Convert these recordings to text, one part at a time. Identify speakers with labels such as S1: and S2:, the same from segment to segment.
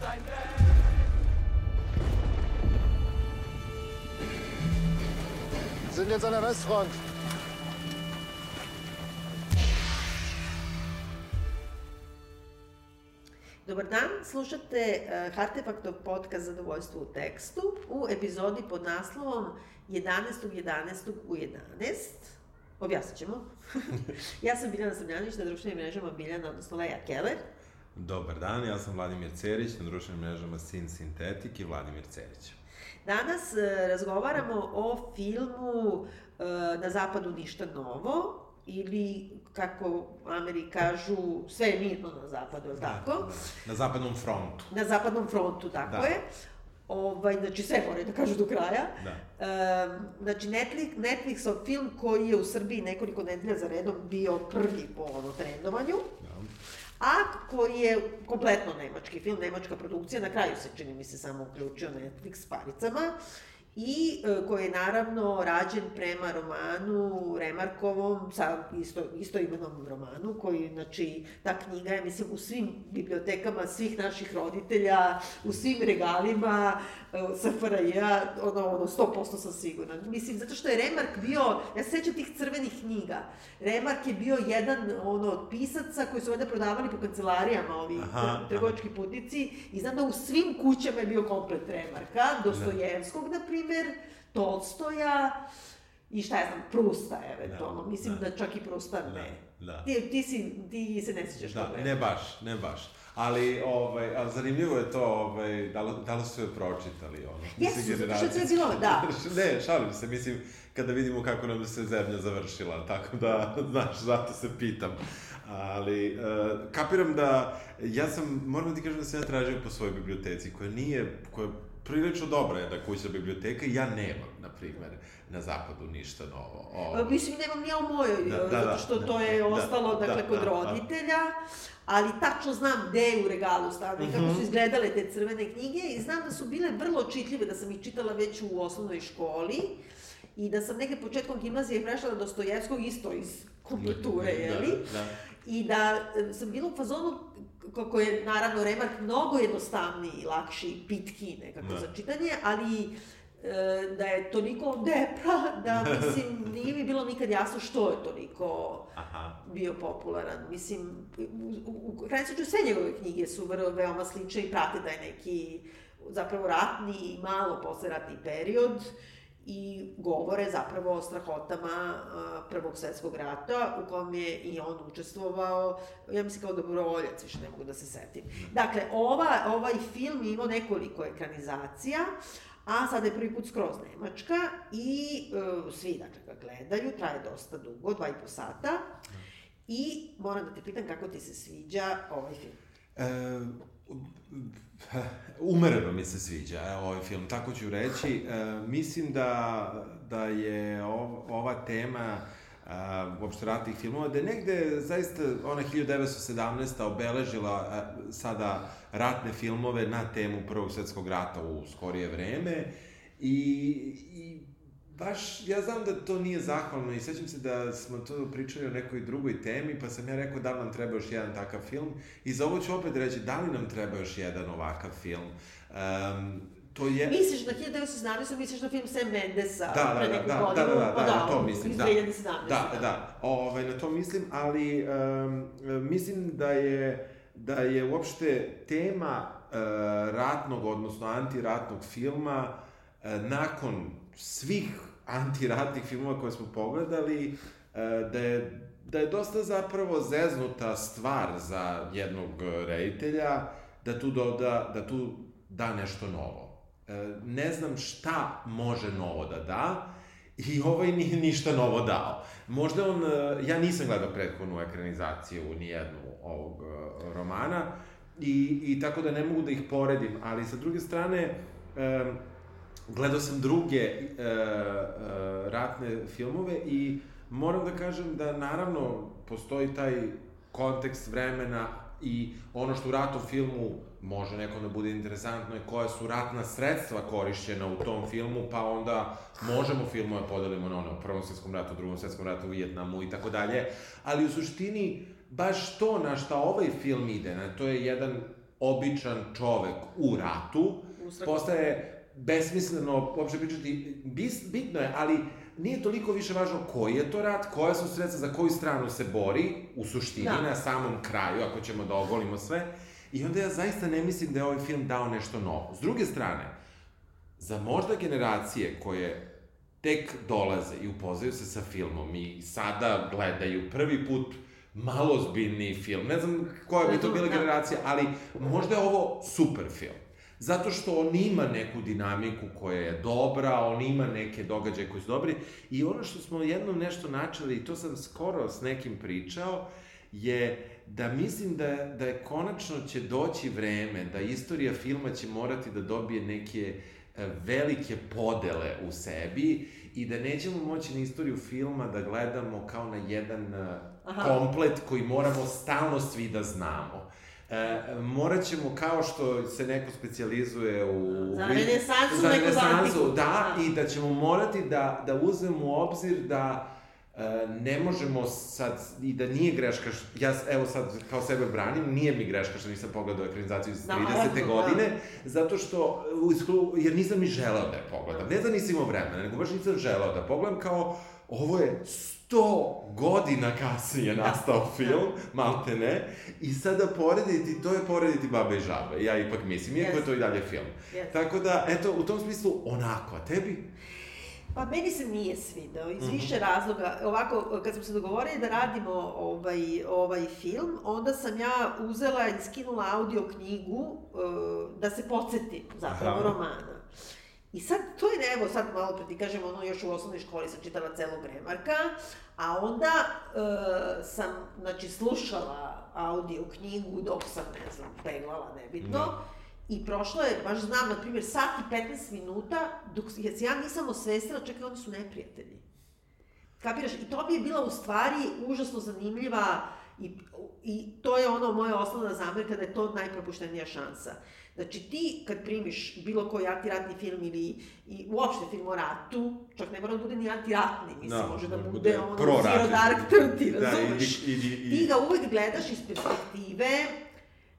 S1: Wir sind jetzt an der Westfront.
S2: Dobar dan, slušate uh, Artefaktov podcast Zadovoljstvo u tekstu u epizodi pod naslovom 11.11. u 11. Objasnit ćemo. ja sam Biljana Samljanović na društvenim mrežama Biljana, odnosno Leja Keller.
S3: Dobar dan, ja sam Vladimir Cerić, na društvenim mrežama Sin Sintetik i Vladimir Cerić.
S2: Danas uh, razgovaramo o filmu uh, Na zapadu ništa novo, ili, kako Ameri kažu, sve je mirno na zapadu, je li tako?
S3: Da, da. Na zapadnom frontu.
S2: Na zapadnom frontu, tako
S3: Da.
S2: je. Ovaj, znači sve moraju da kažu do kraja.
S3: Da.
S2: E, znači Netflix, Netflixov film koji je u Srbiji nekoliko nedelja za redom bio prvi po ono trendovanju,
S3: Da.
S2: A koji je kompletno nemački film, nemačka produkcija, na kraju se čini mi se samo uključio Netflix s paricama, i e, koji je naravno rađen prema romanu Remarkovom, sa isto, isto imenom romanu, koji, znači, ta knjiga je, mislim, u svim bibliotekama svih naših roditelja, u svim regalima, e, SFRJ-a, ono, ono, 100% sam sigurna. Mislim, zato što je Remark bio, ja se sećam tih crvenih knjiga, Remark je bio jedan, ono, od pisaca koji su ovde prodavali po kancelarijama, ovi
S3: Aha,
S2: tr- trgovački putnici, i znam da u svim kućama je bio komplet Remarka, Dostojevskog, na primer, Tolstoja, i šta ja znam, Prusta, eventualno.
S3: Da,
S2: Mislim da,
S3: da.
S2: čak i Prusta ne.
S3: da.
S2: Ti, ti, si, ti se ne sjećaš
S3: Da,
S2: toga.
S3: ne baš, ne baš. Ali, ovaj, ali zanimljivo je to, ovaj, da li, da li su je pročitali, ono?
S2: Jesu,
S3: Mislim,
S2: zato što je bilo, da.
S3: ne, šalim se, mislim, kada vidimo kako nam se zemlja završila, tako da, znaš, zato se pitam. Ali, uh, kapiram da, ja sam, moram da ti kažem da sam ja tražio po svojoj biblioteci, koja nije, koja prilično dobra jedna kućna biblioteka i ja nemam, na primer, na zapadu ništa novo. Ovaj.
S2: E, Mislim, nemam ja u mojoj,
S3: Da,
S2: da, zato
S3: da,
S2: što
S3: da,
S2: to je
S3: da,
S2: ostalo,
S3: da,
S2: dakle,
S3: da,
S2: kod
S3: da,
S2: roditelja, ali tačno znam gde je u regalu stavljeno, -hmm. kako
S3: Mhm.
S2: su izgledale te crvene knjige i znam da su bile vrlo čitljive, da sam ih čitala već u osnovnoj školi i da sam negde početkom gimnazije prešla na Dostojevskog isto iz kulture, jeli?
S3: Da, da.
S2: I da e, sam bila u fazonu, kako je naravno Remark mnogo jednostavniji i lakši, pitki nekako
S3: Da.
S2: za čitanje, ali e, da je toliko depra, da mislim, nije mi bilo nikad jasno što je toliko
S3: Aha.
S2: bio popularan. Mislim, u, u, u krajnjem slučaju sve njegove knjige su vrlo, veoma slične i prate da je neki zapravo ratni i malo posleratni period i govore zapravo o strahotama Prvog svetskog rata u kom je i on učestvovao, ja mislim kao dobrovoljac, više ne mogu da se setim. Dakle, ova, ovaj film je imao nekoliko ekranizacija, a sada je prvi put skroz Nemačka i e, svi, dakle, ga gledaju, traje dosta dugo, dva i po sata. I moram da te pitam kako ti se sviđa ovaj film.
S3: E, umereno mi se sviđa e, ovaj film, tako ću reći. E, mislim da, da je ov, ova tema a, uopšte ratnih filmova, da je negde zaista ona 1917. obeležila a, sada ratne filmove na temu Prvog svetskog rata u skorije vreme i, i baš, ja znam da to nije zahvalno i sećam se da smo to pričali o nekoj drugoj temi, pa sam ja rekao da nam treba još jedan takav film i za ovo ću opet reći da li nam treba još jedan ovakav film. Um, to je...
S2: Misliš na 1917. misliš na film Sam Mendesa
S3: Da, da,
S2: pre
S3: da,
S2: neku
S3: da, da,
S2: godinu?
S3: da, da,
S2: Pa
S3: da, na to mislim,
S2: iz
S3: da.
S2: 2017.
S3: Da, da, ovaj, na to mislim, ali um, mislim da je, da je uopšte tema uh, ratnog, odnosno antiratnog filma uh, nakon svih antiratnih filmova koje smo pogledali, uh, da je da je dosta zapravo zeznuta stvar za jednog reditelja da tu doda, da tu da nešto novo. E, ne znam šta može novo da da, i ovaj nije ništa novo dao. Možda on, e, ja nisam gledao prethodnu ekranizaciju ni jednu ovog e, romana, i, i tako da ne mogu da ih poredim, ali sa druge strane, e, gledao sam druge e, e, ratne filmove i moram da kažem da naravno postoji taj kontekst vremena i ono što u ratnom filmu može nekom da bude interesantno je koja su ratna sredstva korišćena u tom filmu, pa onda možemo filmove podelimo na ono, Prvom svetskom ratu, Drugom svetskom ratu, Vijetnamu i tako dalje, ali u suštini baš to na šta ovaj film ide, na, to je jedan običan čovek u ratu, postaje besmisleno uopšte pričati, bis, bitno je, ali nije toliko više važno koji je to rat, koja su sredstva, za koju stranu se bori, u suštini,
S2: Da.
S3: na samom kraju, ako ćemo da ogolimo sve. I onda ja zaista ne mislim da je ovaj film dao nešto novo. S druge strane, za možda generacije koje tek dolaze i upoznaju se sa filmom i sada gledaju prvi put malo zbiljniji film. Ne znam koja bi to bila
S2: Da.
S3: generacija, ali možda je ovo super film. Zato što on ima neku dinamiku koja je dobra, on ima neke događaje koji su dobri i ono što smo jednom nešto načeli, i to sam skoro s nekim pričao, je da mislim da, da je konačno će doći vreme da istorija filma će morati da dobije neke e, velike podele u sebi i da nećemo moći na istoriju filma da gledamo kao na jedan e,
S2: Aha.
S3: komplet koji moramo stalno svi da znamo. E, morat ćemo, kao što se neko specijalizuje u...
S2: Za renesansu,
S3: za renesansu, da,
S2: Da.
S3: i da ćemo morati da, da uzmemo u obzir da e, ne možemo sad, i da nije greška, š- ja evo sad kao sebe branim, nije mi greška što nisam pogledao ekranizaciju iz
S2: Da,
S3: 30.
S2: naravno, da.
S3: godine, zato što, jer nisam ni želeo da je pogledam. Ne da nisam imao vremena, nego baš nisam želeo da pogledam kao, ovo je 100 godina kasnije nastao film, malte ne, i sada porediti, to je porediti Baba i Žaba, ja ipak mislim, iako je
S2: Jeste.
S3: to i dalje film.
S2: Jeste.
S3: Tako da, eto, u tom smislu, onako, a tebi?
S2: Pa meni se nije svidao, iz
S3: Mhm.
S2: više razloga. Ovako, kad smo se dogovorili da radimo ovaj, ovaj film, onda sam ja uzela i skinula audio knjigu e, da se podsjetim zapravo
S3: Aha.
S2: romana. I sad, to je, evo, sad malo pre ti kažem, ono, još u osnovnoj školi sam čitala celog Remarka, a onda e, sam, znači, slušala audio knjigu dok sam, ne znam, peglala, nebitno,
S3: Da.
S2: I prošlo je, baš znam, na primjer, sat i 15 minuta, dok se ja nisam osvestila, čekaj, oni su neprijatelji. Kapiraš? I to mi je bila u stvari užasno zanimljiva i, i to je ono moja osnovna zamerka da je to najpropuštenija šansa. Znači ti kad primiš bilo koji antiratni film ili i uopšte film o ratu, čak ne mora da bude ni antiratni, mislim,
S3: Da,
S2: može da bude,
S3: bude
S2: ono
S3: proratni.
S2: Zero Dark Thirty,
S3: Da,
S2: razumeš?
S3: i, i, i,
S2: Ti ga uvek gledaš iz perspektive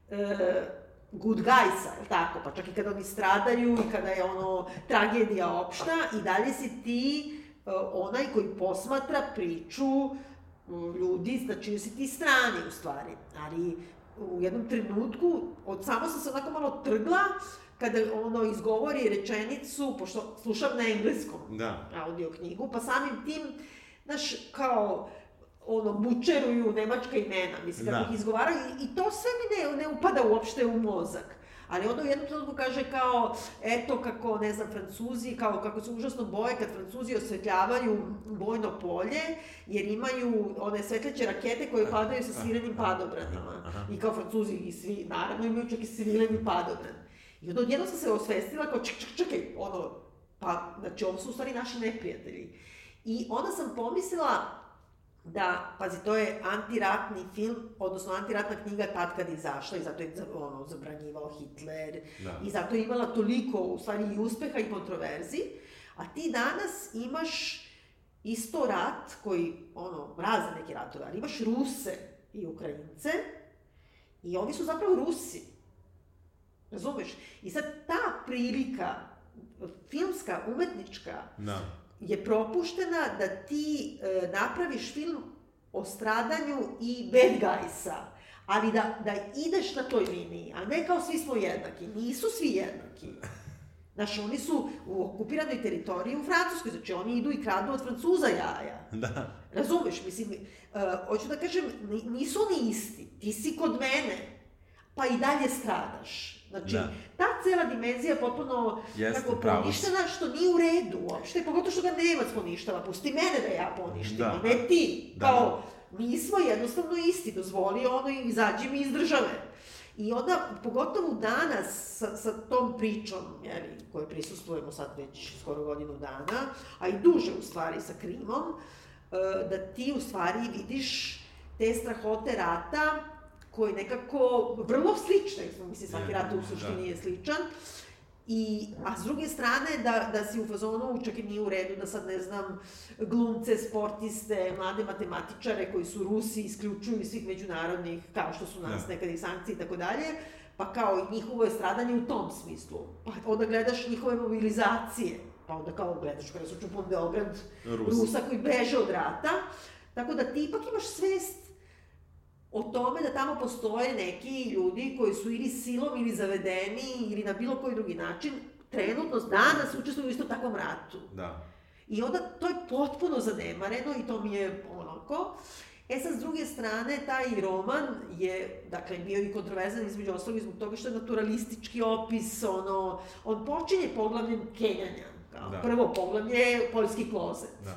S2: e, good guysa, je tako? Pa čak i kada oni stradaju i kada je ono tragedija opšta i dalje si ti e, onaj koji posmatra priču ljudi, znači si ti strani u stvari. Ali u jednom trenutku, od samo sam se onako malo trgla, kada ono izgovori rečenicu, pošto slušam na engleskom,
S3: Da.
S2: audio knjigu, pa samim tim, znaš, kao, ono, bučeruju nemačka imena, mislim, kako
S3: Da.
S2: ih izgovaraju, i to sve mi ne, ne upada uopšte u mozak. Ali onda u jednom trenutku kaže kao, eto kako, ne znam, Francuzi, kao kako se užasno boje kad Francuzi osvetljavaju bojno polje, jer imaju one svetleće rakete koje padaju sa svirenim padobranima. I kao Francuzi i svi, naravno, imaju čak i svireni padobran. I onda odjednom sam se osvestila kao, ček, ček, čekaj, ono, pa, znači, ovo su u stvari naši neprijatelji. I onda sam pomislila da, pazi, to je antiratni film, odnosno antiratna knjiga tad kad je izašla i zato je ono, zabranjivao Hitler
S3: Da.
S2: i zato je imala toliko, u stvari, i uspeha i kontroverzi, a ti danas imaš isto rat koji, ono, mraze neke ratove, ali imaš Ruse i Ukrajince i oni su zapravo Rusi. Razumeš? I sad ta prilika, filmska, umetnička,
S3: Da.
S2: Je propuštena da ti e, napraviš film o stradanju i bad guysa, ali da, da ideš na toj liniji, a ne kao svi smo jednaki. Nisu svi jednaki. Znaš, oni su u okupiranoj teritoriji u Francuskoj, znači oni idu i kradu od Francuza jaja.
S3: Da.
S2: Razumeš, mislim, uh, hoću da kažem, ni- nisu oni isti. Ti si kod mene, pa i dalje stradaš. Znači,
S3: Da.
S2: ta cela dimenzija je potpuno
S3: Jeste, pravo si.
S2: poništena, što nije u redu uopšte, pogotovo što ga Nemac poništava. Pusti mene da ja poništim,
S3: Da.
S2: ne ti.
S3: Da,
S2: Kao, mi smo jednostavno isti, dozvoli ono i izađi mi iz države. I onda, pogotovo danas, sa, sa tom pričom, jeli, koje prisustujemo sad već skoro godinu dana, a i duže u stvari sa Krimom, e, da ti u stvari vidiš te strahote rata koji nekako vrlo slične, mislim svaki rat u
S3: da.
S2: suštini je sličan, I, a s druge strane, da, da si u fazonu, čak i nije u redu da sad, ne znam, glumce, sportiste, mlade matematičare koji su Rusi isključuju iz svih međunarodnih, kao što su nas
S3: Da.
S2: nekad i sankcije i tako dalje, pa kao i njihovo je stradanje u tom smislu. Pa onda gledaš njihove mobilizacije, pa onda kao gledaš kada su čupom Beograd,
S3: Rusa.
S2: Rusa koji beže od rata. Tako da ti ipak imaš svest o tome da tamo postoje neki ljudi koji su ili silom ili zavedeni ili na bilo koji drugi način trenutno danas učestvuju u istom takvom ratu.
S3: Da.
S2: I onda to je potpuno zanemareno i to mi je onako. E sad, s druge strane, taj roman je, dakle, bio i kontroverzan između ostalog zbog toga što je naturalistički opis, ono, on počinje poglavljem kenjanja. Kao
S3: Da.
S2: Prvo poglavlje je poljski klozet.
S3: Da.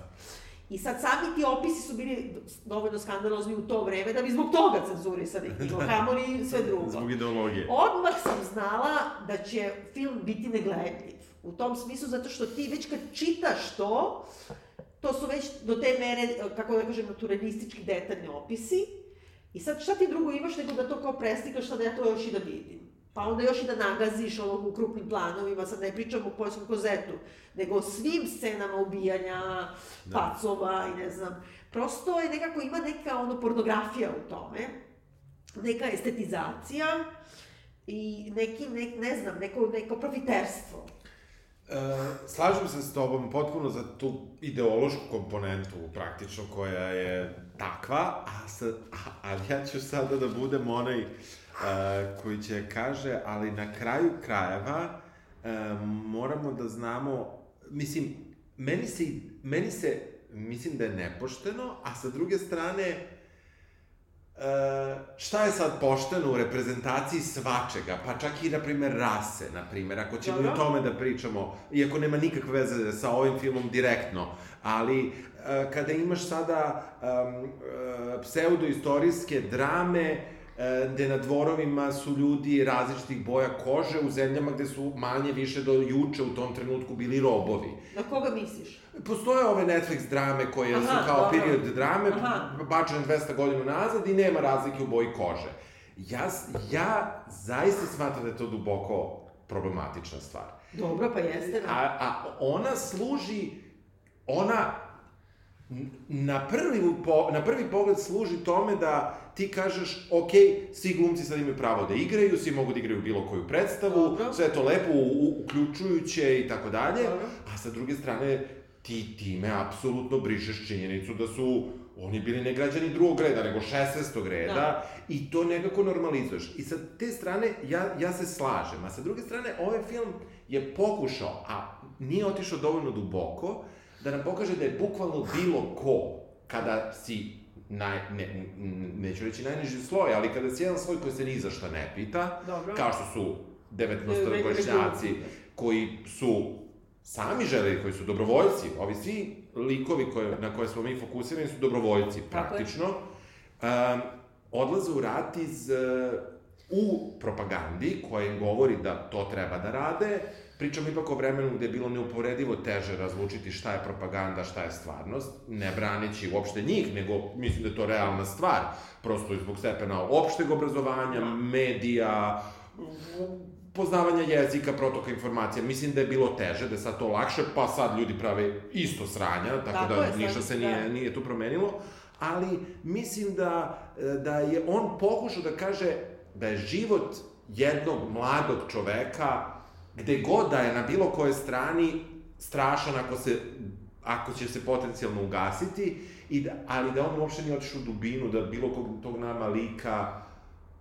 S2: I sad sami ti opisi su bili dovoljno skandalozni u to vreme da bi zbog toga cenzurisani knjigo, kamoli i sve drugo.
S3: Zbog ideologije.
S2: Odmah sam znala da će film biti negledljiv. U tom smislu, zato što ti već kad čitaš to, to su već do te mere, kako da kažem, naturalistički detaljni opisi. I sad šta ti drugo imaš nego da to kao preslikaš, sad ja to još i da vidim. Pa onda još i da nagaziš ono u krupnim planovima, sad ne pričam o poljskom kozetu, nego o svim scenama ubijanja,
S3: Da.
S2: pacova i ne znam. Prosto je nekako, ima neka ono pornografija u tome, neka estetizacija i neki, ne, ne znam, neko, neko profiterstvo.
S3: E, slažem se s tobom potpuno za tu ideološku komponentu praktično koja je takva, a, sa, a, ali ja ću sada da budem onaj e, koji će kaže, ali na kraju krajeva e, moramo da znamo, mislim, meni se, meni se, mislim da je nepošteno, a sa druge strane, E, šta je sad pošteno u reprezentaciji svačega, pa čak i, na primer, rase, na primer, ako ćemo i o
S2: Dobro.
S3: tome da pričamo, iako nema nikakve veze sa ovim filmom direktno, ali e, kada imaš sada um, e, pseudoistorijske drame, gde na dvorovima su ljudi različitih boja kože u zemljama gde su manje više do juče u tom trenutku bili robovi.
S2: Na koga misliš?
S3: Postoje ove Netflix drame koje
S2: Aha,
S3: su kao
S2: dobro.
S3: period drame,
S2: Aha.
S3: bačene 200 godina nazad i nema razlike u boji kože. Ja, ja zaista smatram da je to duboko problematična stvar.
S2: Dobro, pa jeste.
S3: A, a ona služi, ona na prvi, po, na prvi pogled služi tome da ti kažeš, ok, svi glumci sad imaju pravo da igraju, svi mogu da igraju bilo koju predstavu,
S2: Dobro.
S3: sve je to lepo, u, u, uključujuće i tako dalje, a sa druge strane, ti time apsolutno brišeš činjenicu da su oni bili ne građani drugog reda, nego 16. reda,
S2: Da.
S3: i to nekako normalizuješ. I sa te strane, ja, ja se slažem, a sa druge strane, ovaj film je pokušao, a nije otišao dovoljno duboko, da nam pokaže da je bukvalno bilo ko, kada si naj, ne, neću reći najniži sloj, ali kada si jedan sloj koji se ni za šta ne pita,
S2: Dobro.
S3: kao što su 19-godišnjaci koji su sami želeli, koji su dobrovoljci, ovi svi likovi koje, na koje smo mi fokusirani su dobrovoljci, praktično, um, odlaze u rat iz, uh, u propagandi koja im govori da to treba da rade, pričamo ipak o vremenu gde je bilo neuporedivo teže razlučiti šta je propaganda, šta je stvarnost, ne braneći uopšte njih, nego mislim da je to realna stvar, prosto i zbog stepena opšteg obrazovanja, medija, poznavanja jezika, protoka informacija. Mislim da je bilo teže, da je sad to lakše, pa sad ljudi prave isto sranja, tako,
S2: Tako
S3: da
S2: je,
S3: ništa se nije,
S2: da.
S3: nije tu promenilo. Ali mislim da, da je on pokušao da kaže da je život jednog mladog čoveka, gde god da je na bilo kojoj strani, strašan ako se ako će se potencijalno ugasiti, i da, ali da on uopšte nije otišao u dubinu, da bilo kog tog nama lika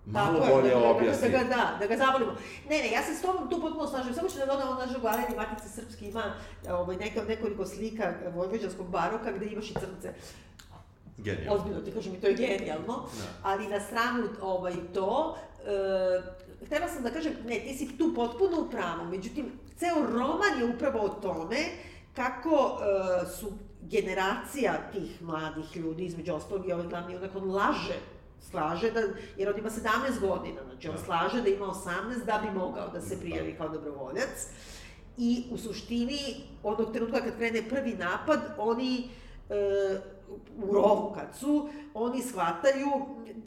S3: malo
S2: Tako je,
S3: bolje
S2: da, da,
S3: objasni.
S2: Da, ga, da, da ga zavolimo. Ne, ne, ja se s tobom tu potpuno slažem. Samo što da dodam, naš galeriji Matice Srpske ima ovaj, neka, nekoliko slika vojvođanskog baroka gde imaš i crnce.
S3: Genijalno.
S2: Ozbiljno ti kažem i to je genijalno.
S3: Da.
S2: Ali na stranu ovaj, to, e, htela sam da kažem, ne, ti si tu potpuno u pravu, međutim, ceo roman je upravo o tome kako e, su generacija tih mladih ljudi, između ostalog i ovaj glavni junak, on laže slaže da, jer on ima 17 godina, znači on
S3: Da.
S2: slaže da ima 18 da bi mogao da se prijavi kao dobrovoljac. I u suštini, onog trenutka kad krene prvi napad, oni e, u rovu kad su, oni shvataju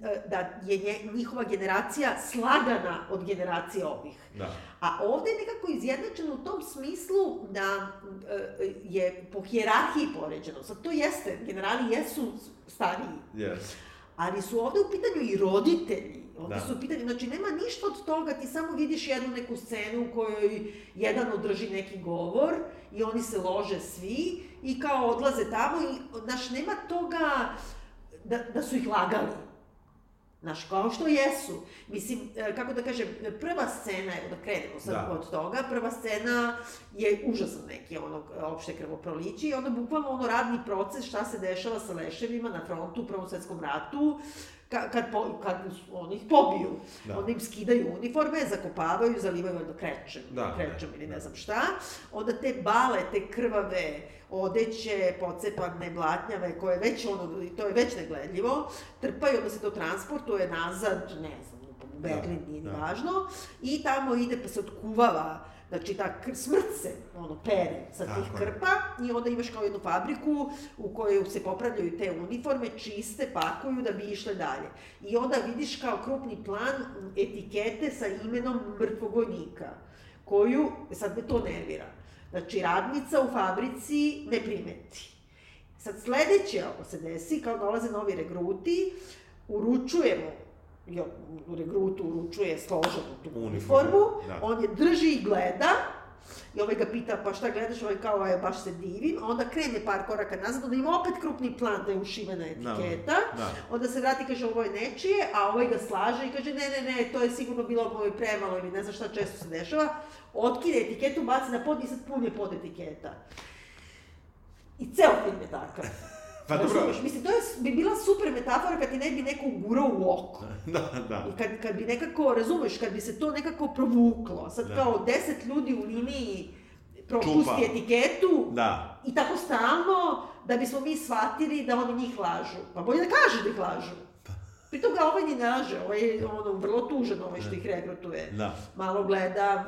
S2: e, da je nje, njihova generacija slagana od generacije ovih.
S3: Da.
S2: A ovde je nekako izjednačeno u tom smislu da e, je po hijerarhiji poređeno. Sad to jeste, generali jesu stariji,
S3: Yes.
S2: ali su ovde u pitanju i roditelji Onda
S3: Da.
S2: su u pitanju, znači nema ništa od toga, ti samo vidiš jednu neku scenu u kojoj jedan održi neki govor i oni se lože svi i kao odlaze tamo i, znaš, nema toga da, da su ih lagali. Znaš, kao što jesu. Mislim, e, kako da kažem, prva scena, evo da krenemo sad
S3: Da.
S2: od toga, prva scena je užasan neki ono opšte krvoproliće i onda bukvalno ono radni proces šta se dešava sa leševima na frontu u Prvom svetskom ratu, ka, kad, po, kad oni ih pobiju.
S3: Da.
S2: Onda im skidaju uniforme, zakopavaju, zalivaju valjda krečem,
S3: Da, da,
S2: ili
S3: da.
S2: ne znam šta. Onda te bale, te krvave, odeće, pocepane, blatnjave, koje već ono, to je već negledljivo, trpaju, onda se to transportuje nazad, ne znam, u Berlin, nije ni
S3: da.
S2: važno, i tamo ide pa se otkuvava Znači, ta smrt se, ono, pere sa tih
S3: Tako je.
S2: krpa i onda imaš kao jednu fabriku u kojoj se popravljaju te uniforme, čiste, pakuju da bi išle dalje. I onda vidiš kao krupni plan etikete sa imenom mrtvog vojnika, koju, sad me to nervira, znači radnica u fabrici ne primeti. Sad sledeće ako se desi, kao dolaze novi regruti, uručujemo jo, regrutu uručuje složenu tu
S3: Uniformu, da.
S2: on je drži i gleda, i ovaj ga pita, pa šta gledaš, ovaj kao, je, baš se divim, a onda krene par koraka nazad, onda ima opet krupni plan da je ušivena etiketa,
S3: Da.
S2: onda se vrati i kaže ovo je nečije, a ovaj ga slaže i kaže ne, ne, ne, to je sigurno bilo moj premalo ili ne znam šta često se dešava, otkine etiketu, baci na pod i sad pun je pod etiketa. I ceo film je takav.
S3: Pa dobro,
S2: Razumeš? Mislim, to je, bi bila super metafora kad ti ne bi neko ugurao u oko.
S3: da, da.
S2: I kad, kad bi nekako, razumeš, kad bi se to nekako provuklo, sad
S3: Da.
S2: kao deset ljudi u liniji propusti
S3: Čupa.
S2: etiketu
S3: Da,
S2: i tako stalno da bismo mi shvatili da oni njih lažu. Pa bolje da kaže da ih lažu. Pritom ga ovaj ni ne laže, ovaj je ono, vrlo tužan ovaj što ih regrutuje.
S3: da,
S2: Malo gleda,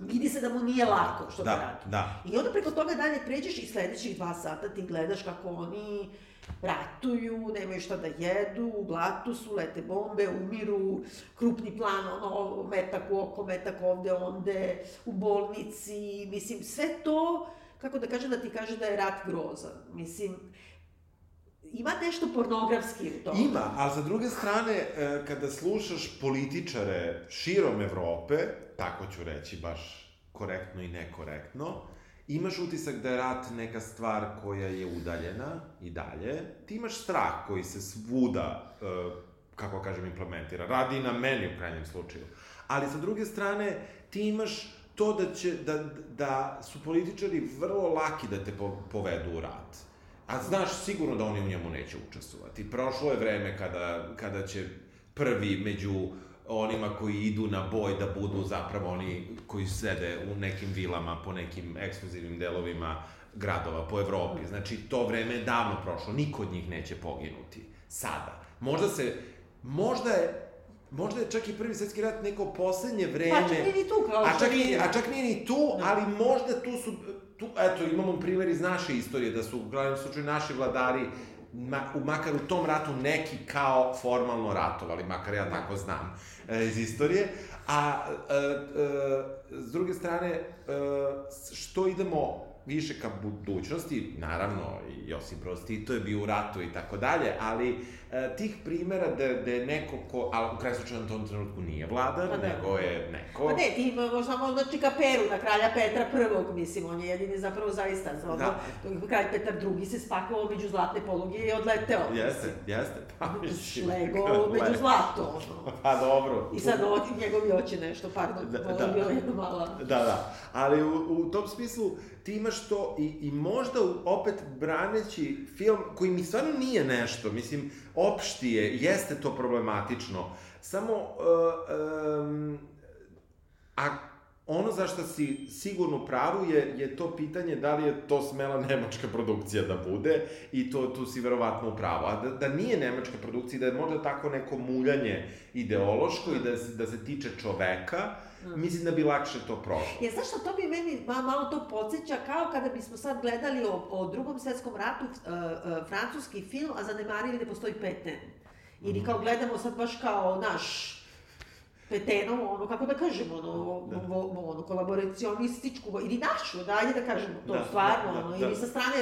S2: vidi se da mu nije lako što da,
S3: da,
S2: radi.
S3: da.
S2: I onda preko toga dalje pređeš i sledećih dva sata ti gledaš kako oni ratuju, nemaju šta da jedu, u blatu su, lete bombe, umiru, krupni plan, ono, metak u oko, metak ovde, onde, u bolnici, mislim, sve to, kako da kažem, da ti kaže da je rat grozan. Mislim, ima nešto pornografski u tome.
S3: Ima, ali sa druge strane, e, kada slušaš političare širom Evrope, tako ću reći baš korektno i nekorektno, imaš utisak da je rat neka stvar koja je udaljena i dalje. Ti imaš strah koji se svuda, e, kako kažem, implementira. Radi i na meni u krajnjem slučaju. Ali sa druge strane, ti imaš to da, će, da, da su političari vrlo laki da te po, povedu u rat. A znaš sigurno da oni u njemu neće učestvovati. Prošlo je vreme kada, kada će prvi među onima koji idu na boj da budu zapravo oni koji sede u nekim vilama po nekim ekskluzivnim delovima gradova po Evropi. Znači, to vreme je davno prošlo, niko od njih neće poginuti. Sada. Možda se, možda je, možda je čak i prvi svetski rat neko poslednje vreme...
S2: Pa čak nije ni tu, kao
S3: A čak,
S2: vidimo.
S3: a čak nije ni tu,
S2: Da.
S3: ali možda tu su, tu, eto, imamo primer iz naše istorije, da su u glavnom slučaju naši vladari, ma, makar u tom ratu neki kao formalno ratovali, makar ja tako znam e, iz istorije, a e, e, s druge strane, e, što idemo više ka budućnosti, naravno, Josip Broz Tito je bio u ratu i tako dalje, ali e, tih primera da, da je neko ko, ali u kraju slučaju na tom trenutku nije vladar,
S2: Pa da.
S3: nego je neko...
S2: Pa ne, ti imaš samo znači Kaperu na kralja Petra I, mislim, on je jedini zapravo zaista, ono,
S3: Da.
S2: kralj Petar II se spakovao među zlatne poluge i odleteo.
S3: Jeste, jeste. Pa, mislim,
S2: Lego među zlato, ono.
S3: Pa dobro.
S2: I sad oči, njegovi oči nešto, pardon,
S3: Da,
S2: da,
S3: da.
S2: da. bila jedna mala...
S3: Da, da. Ali u, u tom smislu ti imaš to i, i možda opet braneći film koji mi stvarno nije nešto, mislim, opšti je, jeste to problematično, samo, uh, um, a ono za što si sigurno pravu je, je to pitanje da li je to smela nemačka produkcija da bude i to tu si verovatno u pravu. A da, da nije nemačka produkcija, da je možda tako neko muljanje ideološko i da, da se tiče čoveka, mislim da bi lakše to prošlo.
S2: Je, znaš što, to bi meni ma, malo to podsjeća kao kada bismo sad gledali o, o drugom svetskom ratu uh, uh, francuski film, a zanemarili da postoji Peten. Ili kao gledamo sad baš kao naš Petenovu, ono, kako da kažemo, ono,
S3: Da.
S2: vo, ono, kolaboracionističku, ili našu, da, ajde da kažemo to,
S3: Da,
S2: stvarno,
S3: da, da,
S2: ono,
S3: da.
S2: ili sa strane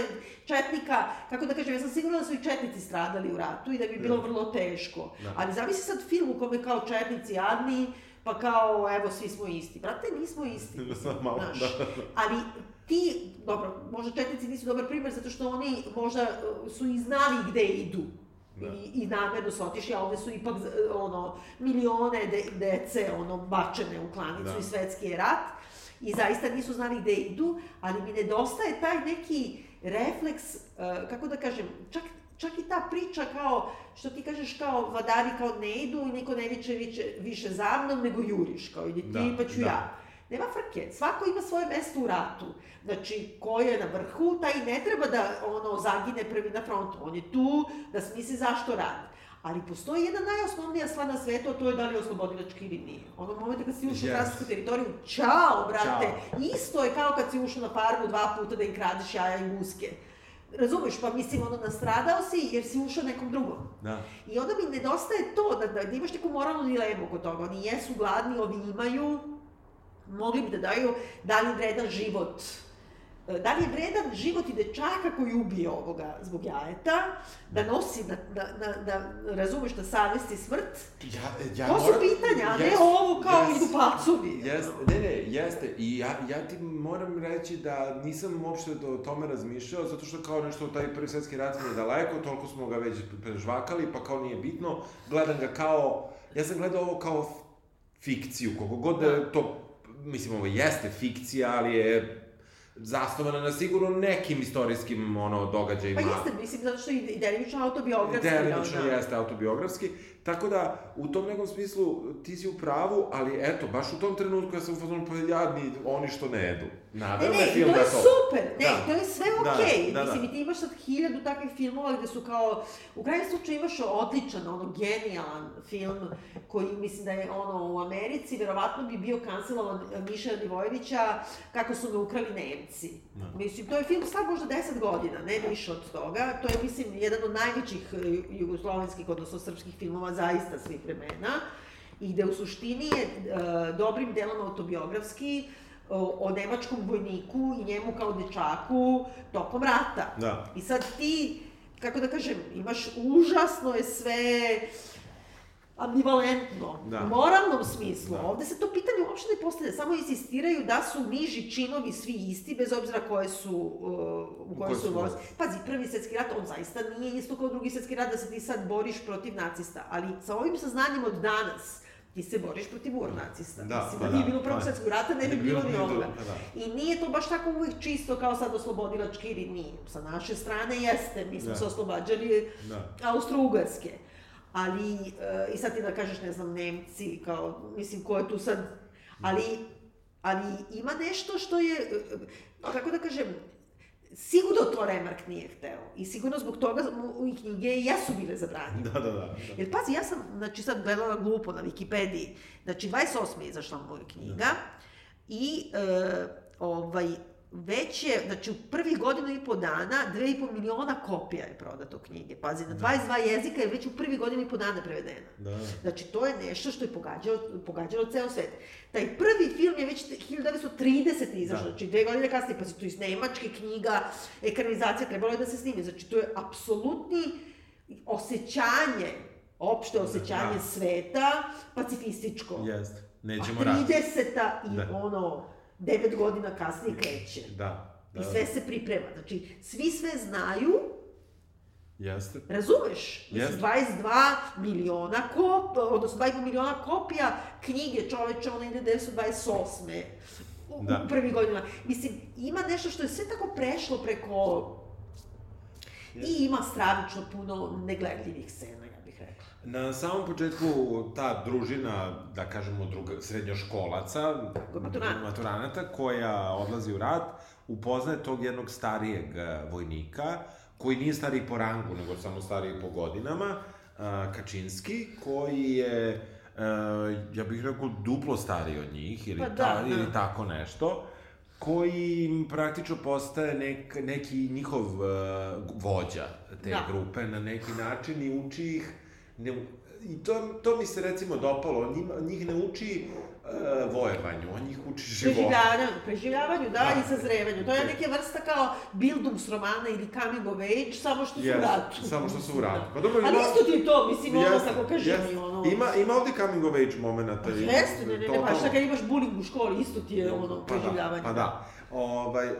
S2: Četnika, kako da kažem, ja sam sigurna da su i Četnici stradali u ratu i da bi bilo
S3: Da.
S2: vrlo teško.
S3: Da.
S2: Ali zamisli sad film u kome kao Četnici jadni, pa kao, evo, svi smo isti. Brate, nismo isti. mislim,
S3: Malo,
S2: znaš.
S3: da, da.
S2: Ali ti, dobro, možda Četnici nisu dobar primer zato što oni možda uh, su i znali gde idu.
S3: Da.
S2: I, i namerno su otišli, a ovde su ipak uh, ono, milione de, dece ono, bačene u klanicu
S3: Da.
S2: i svetski je rat. I zaista nisu znali gde idu, ali mi nedostaje taj neki refleks, uh, kako da kažem, čak čak i ta priča kao, što ti kažeš kao vladari kao ne idu i niko ne viče, viče više za mnom, nego juriš, kao idi ti
S3: Da,
S2: pa ću
S3: da.
S2: ja. Nema frke, svako ima svoje mesto u ratu. Znači, ko je na vrhu, taj ne treba da ono, zagine prvi na frontu. On je tu da smisli zašto radi. Ali postoji jedna najosnovnija stvar na svetu, a to je da li je oslobodilački ili nije. Onog momenta kad si ušao u
S3: Yes.
S2: francusku teritoriju, čao, brate!
S3: Ćao.
S2: Isto je kao kad si ušao na farmu dva puta da im kradeš jaja i guske. Razumeš, pa mislim, ono, nastradao si jer si ušao nekom drugom.
S3: Da.
S2: I onda mi nedostaje to, da, da, da imaš neku moralnu dilemu oko toga. Oni jesu gladni, ovi imaju, mogli bi da daju, da li vredan život Da li je vredan život i dečaka koji ubije ovoga zbog jajeta, da nosi, na, na, na, na, razumeš, na savesti smrt?
S3: Ja, ja
S2: To su
S3: moram-
S2: pitanja, a ne ovo kao
S3: jest,
S2: idu pacovi.
S3: Jeste, ne, ne, jeste. I ja, ja ti moram reći da nisam uopšte o tome razmišljao, zato što kao nešto, taj prvi svetski rat mi je daleko, toliko smo ga već prežvakali, pa kao nije bitno. Gledam ga kao, ja sam gledao ovo kao fikciju, koliko god da je to, mislim, ovo jeste fikcija, ali je zasnovana na sigurno nekim istorijskim ono, događajima.
S2: Pa jeste, mislim, zato što i, i delimično autobiografski.
S3: Delimično
S2: da, da.
S3: jeste autobiografski, tako da u tom nekom smislu ti si u pravu, ali eto, baš u tom trenutku ja sam u fazonu pa jadni oni što ne jedu.
S2: Ne,
S3: Naveo
S2: ne,
S3: me
S2: i
S3: film
S2: to je
S3: da to.
S2: super, ne,
S3: Da.
S2: to je sve
S3: Da,
S2: okej.
S3: da, da.
S2: Mislim, i ti imaš sad hiljadu takvih filmova gde su kao, u krajnjem slučaju imaš odličan, ono, genijalan film koji, mislim da je, ono, u Americi, verovatno bi bio kancelovan eh, Miša Divojevića, kako su me ukrali Nemci.
S3: Da.
S2: Mislim, to je film star možda 10 godina, ne više od toga. To je, mislim, jedan od najvećih eh, jugoslovenskih, odnosno srpskih filmova zaista svih vremena. I gde u suštini je e, dobrim delom autobiografski o, o nemačkom vojniku i njemu kao dečaku tokom rata.
S3: Da.
S2: I sad ti, kako da kažem, imaš užasno je sve ambivalentno,
S3: Da.
S2: u moralnom smislu.
S3: Da.
S2: Ovde se to pitanje uopšte ne postavlja, samo insistiraju da su niži činovi svi isti, bez obzira koje su, uh, u kojoj su vojsci. Pazi, prvi svetski rat, on zaista nije isto kao drugi svetski rat da se ti sad boriš protiv nacista, ali sa ovim saznanjem od danas, ti se boriš protiv nacista.
S3: Da,
S2: Mislim,
S3: pa
S2: da nije
S3: da,
S2: bilo prvog
S3: pa.
S2: svetskog rata, ne bi bilo ni ovoga.
S3: pa da.
S2: I nije to baš tako uvijek čisto kao sad oslobodilački ili nije. Sa naše strane jeste, mi smo
S3: Da.
S2: se oslobađali
S3: Da.
S2: Austro-Ugarske. Ali, e, i sad ti da kažeš, ne znam, Nemci, kao, mislim, ko je tu sad, ali, ali ima nešto što je, e, kako da kažem, sigurno to Remark nije hteo. I sigurno zbog toga mu i knjige jesu bile zabranjene.
S3: Da, da, da. da.
S2: Jer pazi, ja sam, znači sad gledala glupo na Wikipediji, znači 28. je izašla moja knjiga i e, ovaj, već je, znači u prvih godinu i po dana, dve i po miliona kopija je prodato knjige. Pazi, na 22 jezika je već u prvih godinu i po dana prevedena.
S3: Da, da.
S2: Znači, to je nešto što je pogađalo, pogađalo ceo svet. Taj prvi film je već 1930. izašao,
S3: Da.
S2: znači dve godine kasnije, pa se to iz nemačke knjiga, ekranizacija, trebalo je da se snimi. Znači, to je apsolutni osjećanje, opšte osjećanje
S3: Da.
S2: sveta, pacifističko.
S3: Jeste. Nećemo
S2: A
S3: rat.
S2: 30. i
S3: Da.
S2: ono, devet godina kasnije kreće.
S3: Da.
S2: I
S3: da.
S2: sve se priprema. Znači, svi sve znaju,
S3: Jeste.
S2: Razumeš?
S3: Jeste.
S2: 22 miliona kopija, odnosno 2,5 miliona kopija knjige čoveče, ona ide 1928. U,
S3: Da.
S2: u prvih godina. Mislim, ima nešto što je sve tako prešlo preko... I ima stravično puno negledljivih scena.
S3: Na samom početku ta družina, da kažemo druga, srednjoškolaca,
S2: Maturanata.
S3: maturanata, koja odlazi u rat, upoznaje tog jednog starijeg e, vojnika, koji nije stariji po rangu, nego samo stariji po godinama, a, Kačinski, koji je, e, ja bih rekao, duplo stariji od njih, ili,
S2: Pa da,
S3: ta,
S2: da.
S3: ili tako nešto, koji praktično postaje nek, neki njihov vođa te
S2: Da.
S3: grupe na neki način i uči ih ne, I to, to mi se recimo dopalo, njima, njih ne uči uh, vojevanju, on njih uči životu.
S2: Preživljavanju, preživljavanju, da,
S3: Da.
S2: i sazrevanju. To je neke vrsta kao Bildungsromana ili coming of age, samo što su u
S3: Yes,
S2: ratu.
S3: samo što su u ratu. Pa dobro,
S2: Ali
S3: ima-
S2: isto ti je to, mislim, ono,
S3: Jeste,
S2: kako kažem,
S3: jeste.
S2: i ono...
S3: Ima, ima ovde coming of age momenta. i-
S2: Jeste, ne, ne, ne, pa šta kad imaš bullying u školi, isto ti je ono,
S3: Pa da,
S2: preživljavanje.
S3: Pa da. Ovaj, e,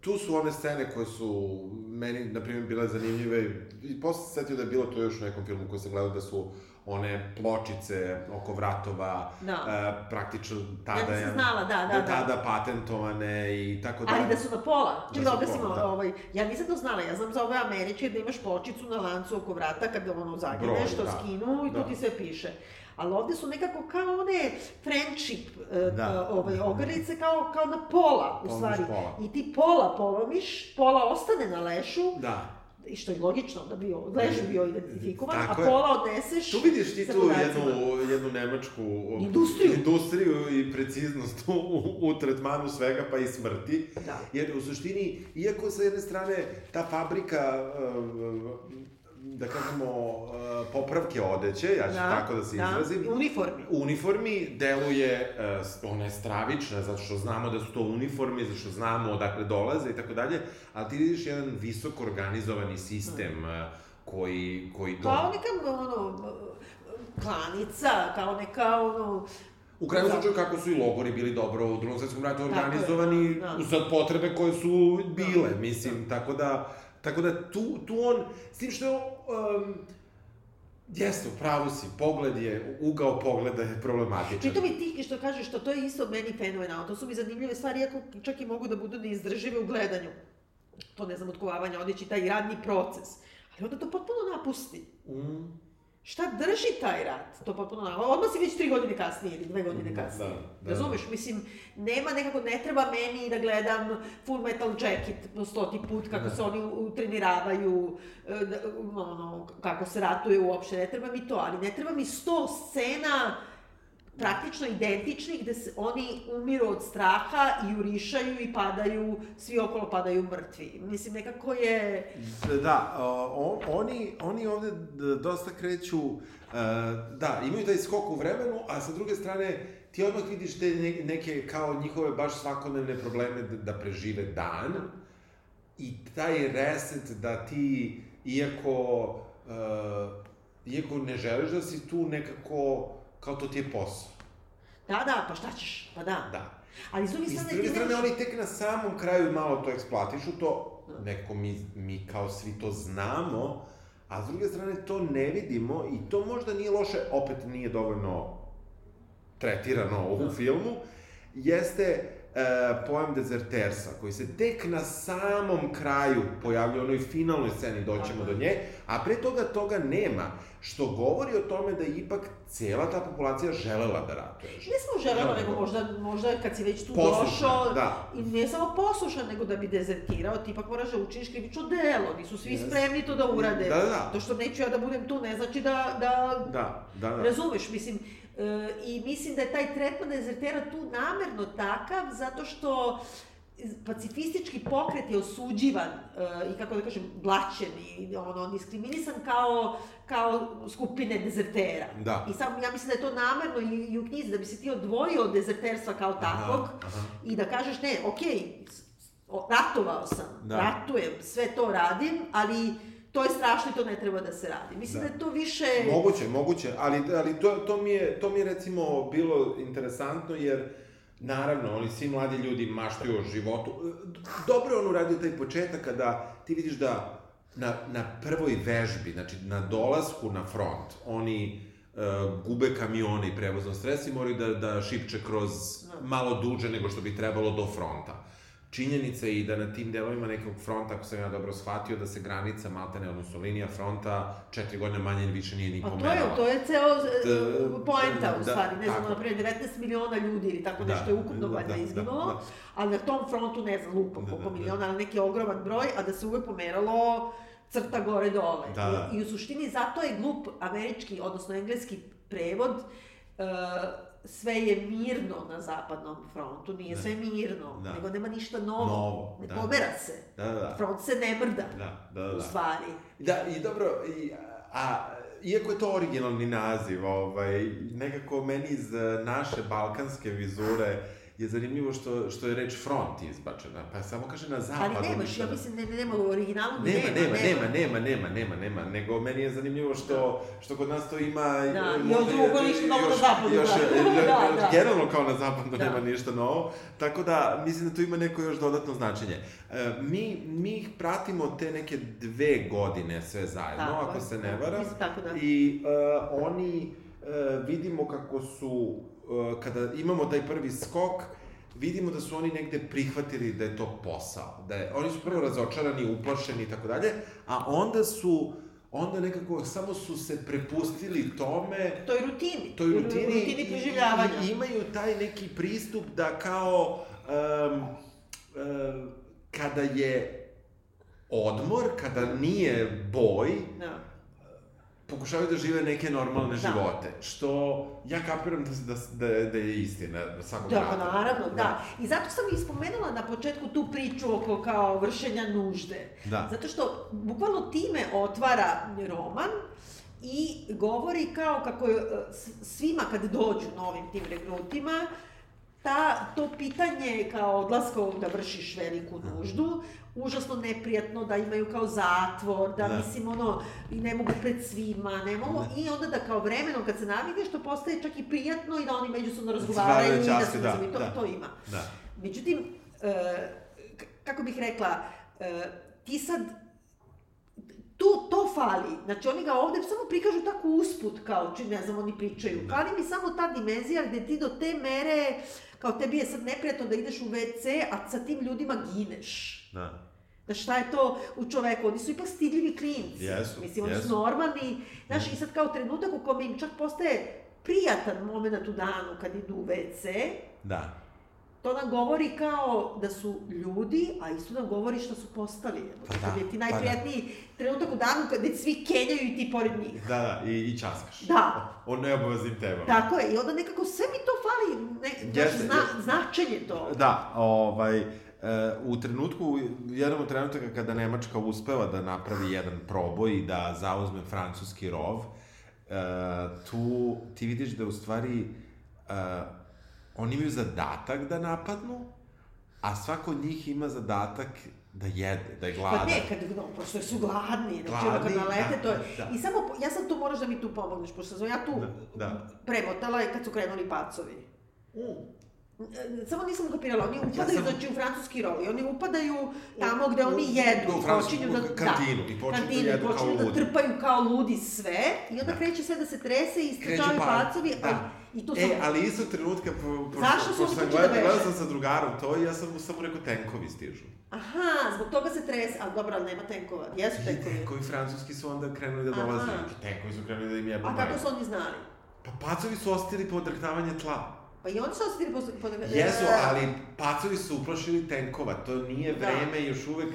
S3: tu su one scene koje su meni, na primjer, bile zanimljive i posle se setio da je bilo to još u nekom filmu koji sam gledao da su one pločice oko vratova,
S2: Da.
S3: e, praktično tada...
S2: Ja nisam znala, da, da,
S3: da,
S2: da.
S3: tada patentovane i tako da...
S2: Ali da su na pola.
S3: Da
S2: da objasnimo,
S3: pola, da.
S2: ovaj, ja nisam to znala, ja znam za ove američke da imaš pločicu na lancu oko vrata kada ono
S3: Broj,
S2: zagineš, to
S3: da.
S2: skinu i
S3: Da.
S2: tu ti sve piše. Ali ovde su nekako kao one friendship
S3: Da.
S2: da. ovaj, ogrlice, kao, kao na pola, u
S3: Polomiš
S2: stvari.
S3: pola.
S2: I ti pola polomiš, pola ostane na lešu,
S3: Da.
S2: I što je logično da bi leš bio identifikovan,
S3: Tako
S2: a pola odneseš
S3: Tu vidiš ti tu jednu, jednu nemačku o,
S2: Industriju.
S3: industriju i preciznost u, u, u tretmanu svega, pa i smrti.
S2: Da.
S3: Jer u suštini, iako sa jedne strane ta fabrika, uh, da kažemo, uh, popravke odeće, ja ću tako da se izrazim,
S2: Da, uniformi.
S3: uniformi deluje, uh, ona je stravična, zato što znamo da su to uniformi, zato što znamo odakle dolaze i tako dalje, ali ti vidiš jedan visoko organizovani sistem uh, koji, koji...
S2: Kao neka, ono, klanica, kao neka, ono,
S3: U krajnjem
S2: Da.
S3: slučaju kako su i logori bili dobro u drugom svetskom ratu
S2: Tako
S3: organizovani
S2: da.
S3: za potrebe koje su bile, mislim, tako da, tako da tu, tu on, s tim što um, jeste, u pravu si, pogled je, ugao pogleda je problematičan.
S2: Pritom i ti što kažeš što to je isto meni fenomenalno, to su mi zanimljive stvari, iako čak i mogu da budu neizdržive u gledanju. To ne znam, otkovavanje odeći, taj radni proces. Ali onda to potpuno napusti.
S3: Mm,
S2: Šta drži taj rat? To potpuno napusti. Odmah si već tri godine kasnije ili dve godine
S3: Da,
S2: kasnije.
S3: da.
S2: Razumeš? Mislim, nema nekako, ne treba meni da gledam Full Metal Jacket stoti put, kako
S3: Da.
S2: se oni utreniravaju, e, da, ono, kako se ratuje uopšte, ne treba mi to, ali ne treba mi sto scena praktično identičnih gde se oni umiru od straha i jurišaju i padaju, svi okolo padaju mrtvi. Mislim, nekako je...
S3: Da, o, oni, oni ovde dosta kreću, uh, da, imaju taj skok u vremenu, a sa druge strane, ti odmah vidiš te ne, neke kao njihove baš svakodnevne probleme da, prežive dan i taj reset da ti, iako, uh, iako ne želiš da si tu nekako, kao to ti je posao.
S2: Da, da, pa šta ćeš? Pa da.
S3: Da.
S2: Ali s druge
S3: I s
S2: strane,
S3: druge
S2: ti
S3: strane,
S2: nemaš-
S3: oni tek na samom kraju malo to eksploatišu, to neko mi, mi kao svi to znamo, a s druge strane to ne vidimo i to možda nije loše, opet nije dovoljno tretirano u filmu, jeste pojam dezertersa, koji se tek na samom kraju pojavlja u onoj finalnoj sceni, doćemo do
S2: je.
S3: nje, a pre toga toga nema, što govori o tome da je ipak cela ta populacija želela da ratuje.
S2: Ne samo želelo,
S3: Da,
S2: nego možda, možda kad si već tu
S3: Poslušan,
S2: došao,
S3: da.
S2: i ne samo poslušan, nego da bi dezertirao, ti ipak moraš da učiniš krivično delo, nisu svi
S3: Yes.
S2: spremni to da urade.
S3: Da, da, da.
S2: To što neću ja da budem tu, ne znači da, da
S3: Da, da, da.
S2: Razumeš, mislim, e, i mislim da je taj tretman dezertera tu namerno takav, zato što pacifistički pokret je osuđivan e, i kako da kažem, blaćen i ono, diskriminisan kao, kao skupine dezertera.
S3: Da.
S2: I sam, ja mislim da je to namerno i, i u knjizi, da bi se ti odvojio od dezerterstva kao takvog
S3: Aha, aha.
S2: i da kažeš, ne, okej, s- o- ratovao sam,
S3: Da.
S2: ratujem, sve to radim, ali to je strašno i to ne treba da se radi. Mislim da,
S3: Da.
S2: je to više...
S3: Moguće, moguće, ali, ali to, to, mi je, to mi je recimo bilo interesantno jer Naravno, oni svi mladi ljudi maštaju o životu. Dobro je on uradio taj početak kada ti vidiš da na, na prvoj vežbi, znači na dolasku na front, oni e, gube kamione i prevozno stres i moraju da, da šipče kroz malo duže nego što bi trebalo do fronta. Činjenica je i da na tim delovima nekog fronta, ako sam ja dobro shvatio, da se granica Maltene, odnosno linija fronta, četiri godine manje ili više nije ni
S2: Pa to je, to je ceo
S3: Da,
S2: e, poenta, u
S3: da,
S2: stvari. Ne znam,
S3: tako.
S2: na primjer, 19 miliona ljudi ili tako
S3: Da,
S2: nešto je ukupno
S3: da,
S2: valjda
S3: da,
S2: izginulo,
S3: da, da.
S2: ali na tom frontu, ne znam, lupom
S3: Da, da, da.
S2: miliona, ali neki ogroman broj, a da se uvek pomeralo crta gore-dole.
S3: Da, da.
S2: I, I u suštini zato je glup američki, odnosno engleski prevod, e, sve je mirno na zapadnom frontu, nije
S3: Da.
S2: sve mirno,
S3: Da.
S2: nego nema ništa novo,
S3: Novo,
S2: ne
S3: da.
S2: pomera se.
S3: Da, da, da.
S2: Front se ne mrda,
S3: Da, da, da.
S2: u
S3: da.
S2: stvari.
S3: Da, i dobro, i, a, iako je to originalni naziv, ovaj, nekako meni iz eh, naše balkanske vizure je zanimljivo što, što je reč front izbačena, pa samo kaže na zapadu.
S2: Ali nemaš,
S3: ništa
S2: ja mislim, ne, ne, nema u originalu,
S3: Nema, nema, nema,
S2: nema.
S3: nema, nema, nema, nema, nego meni je zanimljivo što, što kod nas to ima...
S2: Da, i ovdje u
S3: je-
S2: okolišu novo na zapadu,
S3: Još,
S2: da.
S3: je-
S2: Da, da.
S3: generalno kao na zapadu
S2: Da.
S3: nema ništa novo, tako da mislim da tu ima neko još dodatno značenje. E, mi, mi ih pratimo te neke dve godine sve zajedno,
S2: Tako
S3: ako se ne
S2: da,
S3: varam.
S2: da.
S3: I e, oni, e, vidimo kako su, e, kada imamo taj prvi skok, vidimo da su oni negde prihvatili da je to posao. Da je, oni su prvo razočarani, uplašeni i tako dalje, a onda su, onda nekako samo su se prepustili tome,
S2: toj rutini.
S3: toj rutini,
S2: Rutini preživljavanja.
S3: i, imaju taj neki pristup da kao um, um, kada je odmor, kada nije boj,
S2: Da.
S3: Pokušavaju da žive neke normalne
S2: Da.
S3: živote, što ja kapiram da, da, da, da je istina na svakom
S2: Da,
S3: radu.
S2: pa naravno, da. I zato sam i spomenula na početku tu priču oko kao vršenja nužde.
S3: Da.
S2: Zato što bukvalno time otvara roman i govori kao kako je e, svima kad dođu novim tim regrutima, ta, to pitanje kao odlaska da vršiš veliku nuždu, užasno neprijatno, da imaju kao zatvor, da,
S3: Da.
S2: mislim ono, i ne mogu pred svima, ne mogu,
S3: Da.
S2: i onda da kao vremenom kad se navikneš, to postaje čak i prijatno i da oni međusobno razgovaraju i da se
S3: da,
S2: to,
S3: da.
S2: to ima.
S3: Da.
S2: Međutim, e, kako bih rekla, e, ti sad, tu, to fali. Znači, oni ga ovde samo prikažu tako usput, kao, či ne znam, oni pričaju.
S3: Da.
S2: Fali mi samo ta dimenzija gde ti do te mere, kao tebi je sad neprijatno da ideš u WC, a sa tim ljudima gineš.
S3: Da.
S2: Da šta je to u čoveku? Oni su ipak stidljivi klinci.
S3: Jesu,
S2: Mislim, oni su
S3: jesu.
S2: normalni. Znaš, i sad kao trenutak u kome im čak postaje prijatan moment u danu kad idu u WC,
S3: Da.
S2: to nam govori kao da su ljudi, a isto nam govori što su postali.
S3: Pa
S2: Pa
S3: da,
S2: da, je ti
S3: pa
S2: najprijatniji trenutak u danu kada svi kenjaju i ti pored njih.
S3: Da, da, i, i časkaš.
S2: Da.
S3: O, neobaveznim temama.
S2: Tako je, i onda nekako sve mi to fali, ne,
S3: Jeste,
S2: znaš, zna,
S3: jeste.
S2: značenje to.
S3: Da, ovaj, u trenutku, jednom od trenutaka kada Nemačka uspeva da napravi jedan proboj i da zauzme francuski rov, e, tu ti vidiš da u stvari e, oni imaju zadatak da napadnu, a svako od njih ima zadatak da jede, da je gladan.
S2: Pa ne, kad, no, pošto su gladni, znači ono kad
S3: Gladni,
S2: nalete,
S3: da,
S2: to je...
S3: da.
S2: I samo, ja sad tu moraš da mi tu pomogneš, pošto sam ja tu
S3: Da, da.
S2: premotala i kad su krenuli pacovi.
S3: Mm.
S2: E, Samo nisam ukapirala, oni upadaju,
S3: sam-
S2: znači u francuski rov, i oni upadaju tamo gde oni jedu,
S3: u
S2: i
S3: francusku
S2: počinju da...
S3: kantinu, i počinju da
S2: kantinu, i
S3: jedu kao
S2: počinju da
S3: ludi.
S2: trpaju kao ludi sve, i onda
S3: Da.
S2: kreće sve da se trese i
S3: pa-
S2: pacovi,
S3: da.
S2: ali, i
S3: E,
S2: sam...
S3: ali isto trenutka, po, pošto,
S2: Zašto
S3: pošto
S2: oni
S3: sam
S2: počeli da
S3: gledao sam sa drugarom to i ja sam mu samo rekao tenkovi stižu.
S2: Aha, zbog toga se trese, ali dobro, ali nema tenkova, jesu
S3: I
S2: tenkovi.
S3: tenkovi francuski su onda krenuli da dolaze. Tenkovi su krenuli da im jebu
S2: A kako su oni znali?
S3: Pa pacovi su ostili po odrhtavanje tla.
S2: Pa i oni su osetili po... po
S3: Jesu, ali pacovi su uplašili tenkova. To nije
S2: Da.
S3: vreme još uvek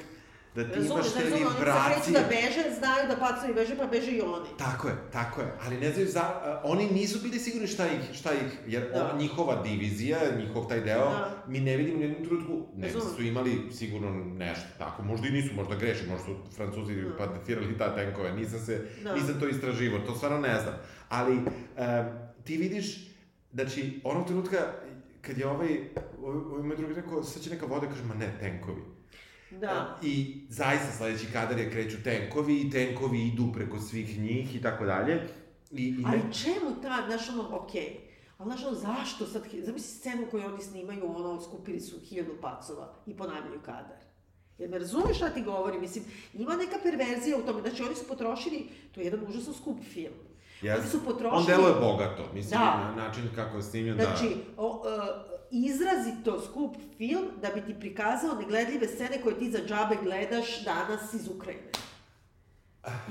S3: da ti
S2: Razumeš,
S3: imaš te
S2: razumeš, oni
S3: vibracije.
S2: kreću da beže, znaju da pacovi beže, pa beže i oni.
S3: Tako je, tako je. Ali ne znaju za... a, oni nisu bili sigurni šta ih, šta ih, jer
S2: Da.
S3: on, njihova divizija, njihov taj deo,
S2: Da.
S3: mi ne vidimo u jednom trenutku, ne
S2: Razumem.
S3: su imali sigurno nešto tako, možda i nisu, možda greše, možda su francuzi
S2: Da.
S3: patentirali ta tenkove, nisam se,
S2: Da.
S3: nisam to istraživo, to stvarno ne znam. Ali, um, ti vidiš, znači, onog trenutka, kad je ovaj, ovaj, moj drugi rekao, sad će neka voda, kaže, ma ne, tenkovi.
S2: Da.
S3: I zaista sledeći kadar je kreću tenkovi i tenkovi idu preko svih njih i tako dalje. I, i ne...
S2: Ali čemu ta, znaš ono, okej, ali znaš ono, zašto sad, zamisli scenu koju oni snimaju, ono, skupili su hiljadu pacova i ponavljaju kadar. Jer me razumeš šta ti govorim, mislim, ima neka perverzija u tome, znači oni su potrošili, to je jedan užasno skup film.
S3: Jeste.
S2: Oni su potrošili...
S3: On deluje bogato, mislim,
S2: Da.
S3: na način kako je snimljen,
S2: Znači,
S3: da.
S2: o, e, izrazito skup film da bi ti prikazao negledljive scene koje ti za džabe gledaš danas iz Ukrajine.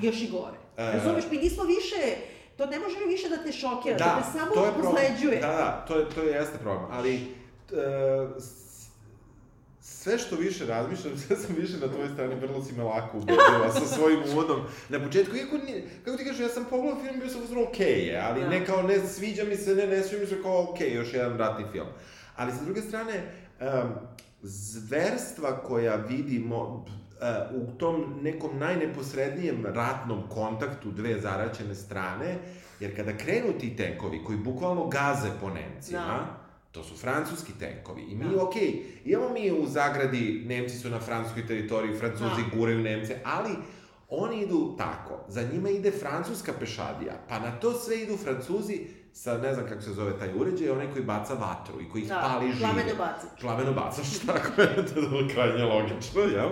S2: Još i gore.
S3: E.
S2: Razumeš, mi nismo više, to ne može više da te šokira, da,
S3: Da,
S2: te samo
S3: to je problem.
S2: pozleđuje.
S3: Da, da, to je, to je jeste problem, ali e, sve što više razmišljam, sve sam više na tvojoj strani, vrlo si me lako ubedila sa svojim uvodom. Na početku, iako, nije, kako ti kažeš, ja sam pogledao film, bio sam uzmano okej je, ali
S2: Da.
S3: ne kao ne sviđa mi se, ne, ne sviđa mi se kao okej, još jedan ratni film. Ali sa druge strane, um, zverstva koja vidimo, u tom nekom najneposrednijem ratnom kontaktu dve zaraćene strane, jer kada krenu ti tenkovi koji bukvalno gaze po Nemcima,
S2: Da.
S3: To su francuski tenkovi. I mi,
S2: Da.
S3: okej, imamo mi u zagradi, Nemci su na francuskoj teritoriji, Francuzi
S2: Da.
S3: guraju Nemce, ali oni idu tako, za njima ide francuska pešadija, pa na to sve idu Francuzi sa, ne znam kako se zove taj uređaj, onaj koji baca vatru i koji ih
S2: Da,
S3: pali žive.
S2: plameno bacač.
S3: Plameno bacač, tako je, to je krajnje logično, jel?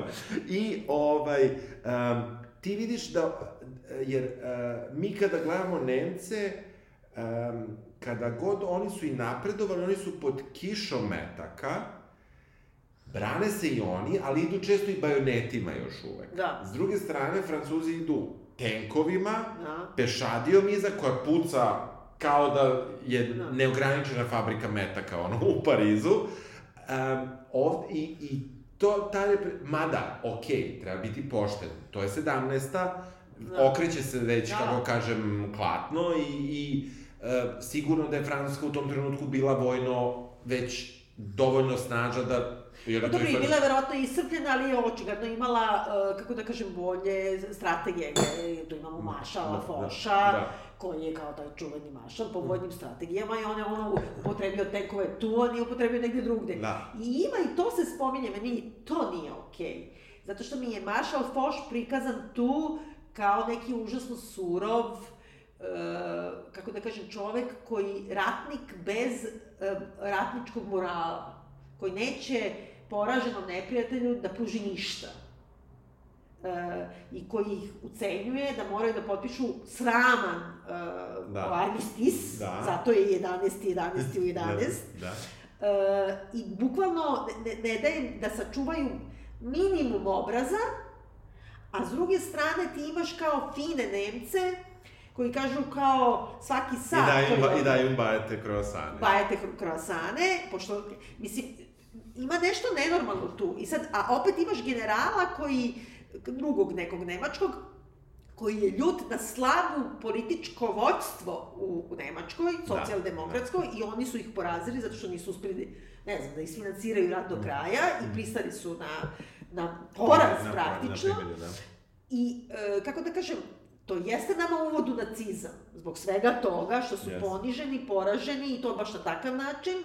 S3: I, ovaj, um, ti vidiš da, jer uh, mi kada gledamo Nemce, um, kada god oni su i napredovali, oni su pod kišom metaka, brane se i oni, ali idu često i bajonetima još uvek.
S2: Da.
S3: S druge strane, Francuzi idu tenkovima,
S2: Da.
S3: pešadijom iza koja puca kao da je
S2: Da.
S3: neograničena fabrika metaka ono, u Parizu. Um, ovde, i, I to, ta repre... Mada, okej, treba biti pošten. To je 17.
S2: Da.
S3: Okreće se već,
S2: Da.
S3: kako kažem, klatno i, i sigurno da je Francuska u tom trenutku bila vojno već dovoljno snažna da... Jer
S2: Pa dobro,
S3: je
S2: bila je verovatno iscrpljena, ali je očigledno imala, uh, kako da kažem, bolje strategije. Je- Tu imamo Mašala,
S3: Da, da,
S2: Foša,
S3: da.
S2: koji je kao taj čuveni Mašal po vojnim strategijama i on je ono upotrebio tenkove tu, a nije upotrebio negde drugde.
S3: Da.
S2: I ima i to se spominje, meni to nije okej. Zato što mi je Marshall Foch prikazan tu kao neki užasno surov, e, kako da kažem, čovek koji, ratnik bez e, ratničkog morala, koji neće poraženom neprijatelju da pruži ništa. E, I koji ih ucenjuje da moraju da potpišu sraman e,
S3: Da.
S2: armistis,
S3: Da.
S2: zato je 11. 11. u 11.
S3: Da.
S2: E, I bukvalno ne, ne daje da sačuvaju minimum obraza, a s druge strane ti imaš kao fine Nemce koji kažu kao svaki
S3: I
S2: sat
S3: daju,
S2: koji
S3: im ba- i daju im bajete kroasane.
S2: bajete kro- krosane, pošto, mislim, ima nešto nenormalno tu. I sad, a opet imaš generala koji, drugog nekog nemačkog, koji je ljut na slabu političko vođstvo u, Nemačkoj, socijaldemokratskoj, i oni su ih porazili zato što nisu uspeli, ne znam, da isfinanciraju rat do kraja i pristali su na, na poraz
S3: Na-
S2: praktično.
S3: Na primjer, da.
S2: I, e, kako da kažem, to jeste nama uvod u nacizam, zbog svega toga što su
S3: Jeste.
S2: poniženi, poraženi i to baš na takav način,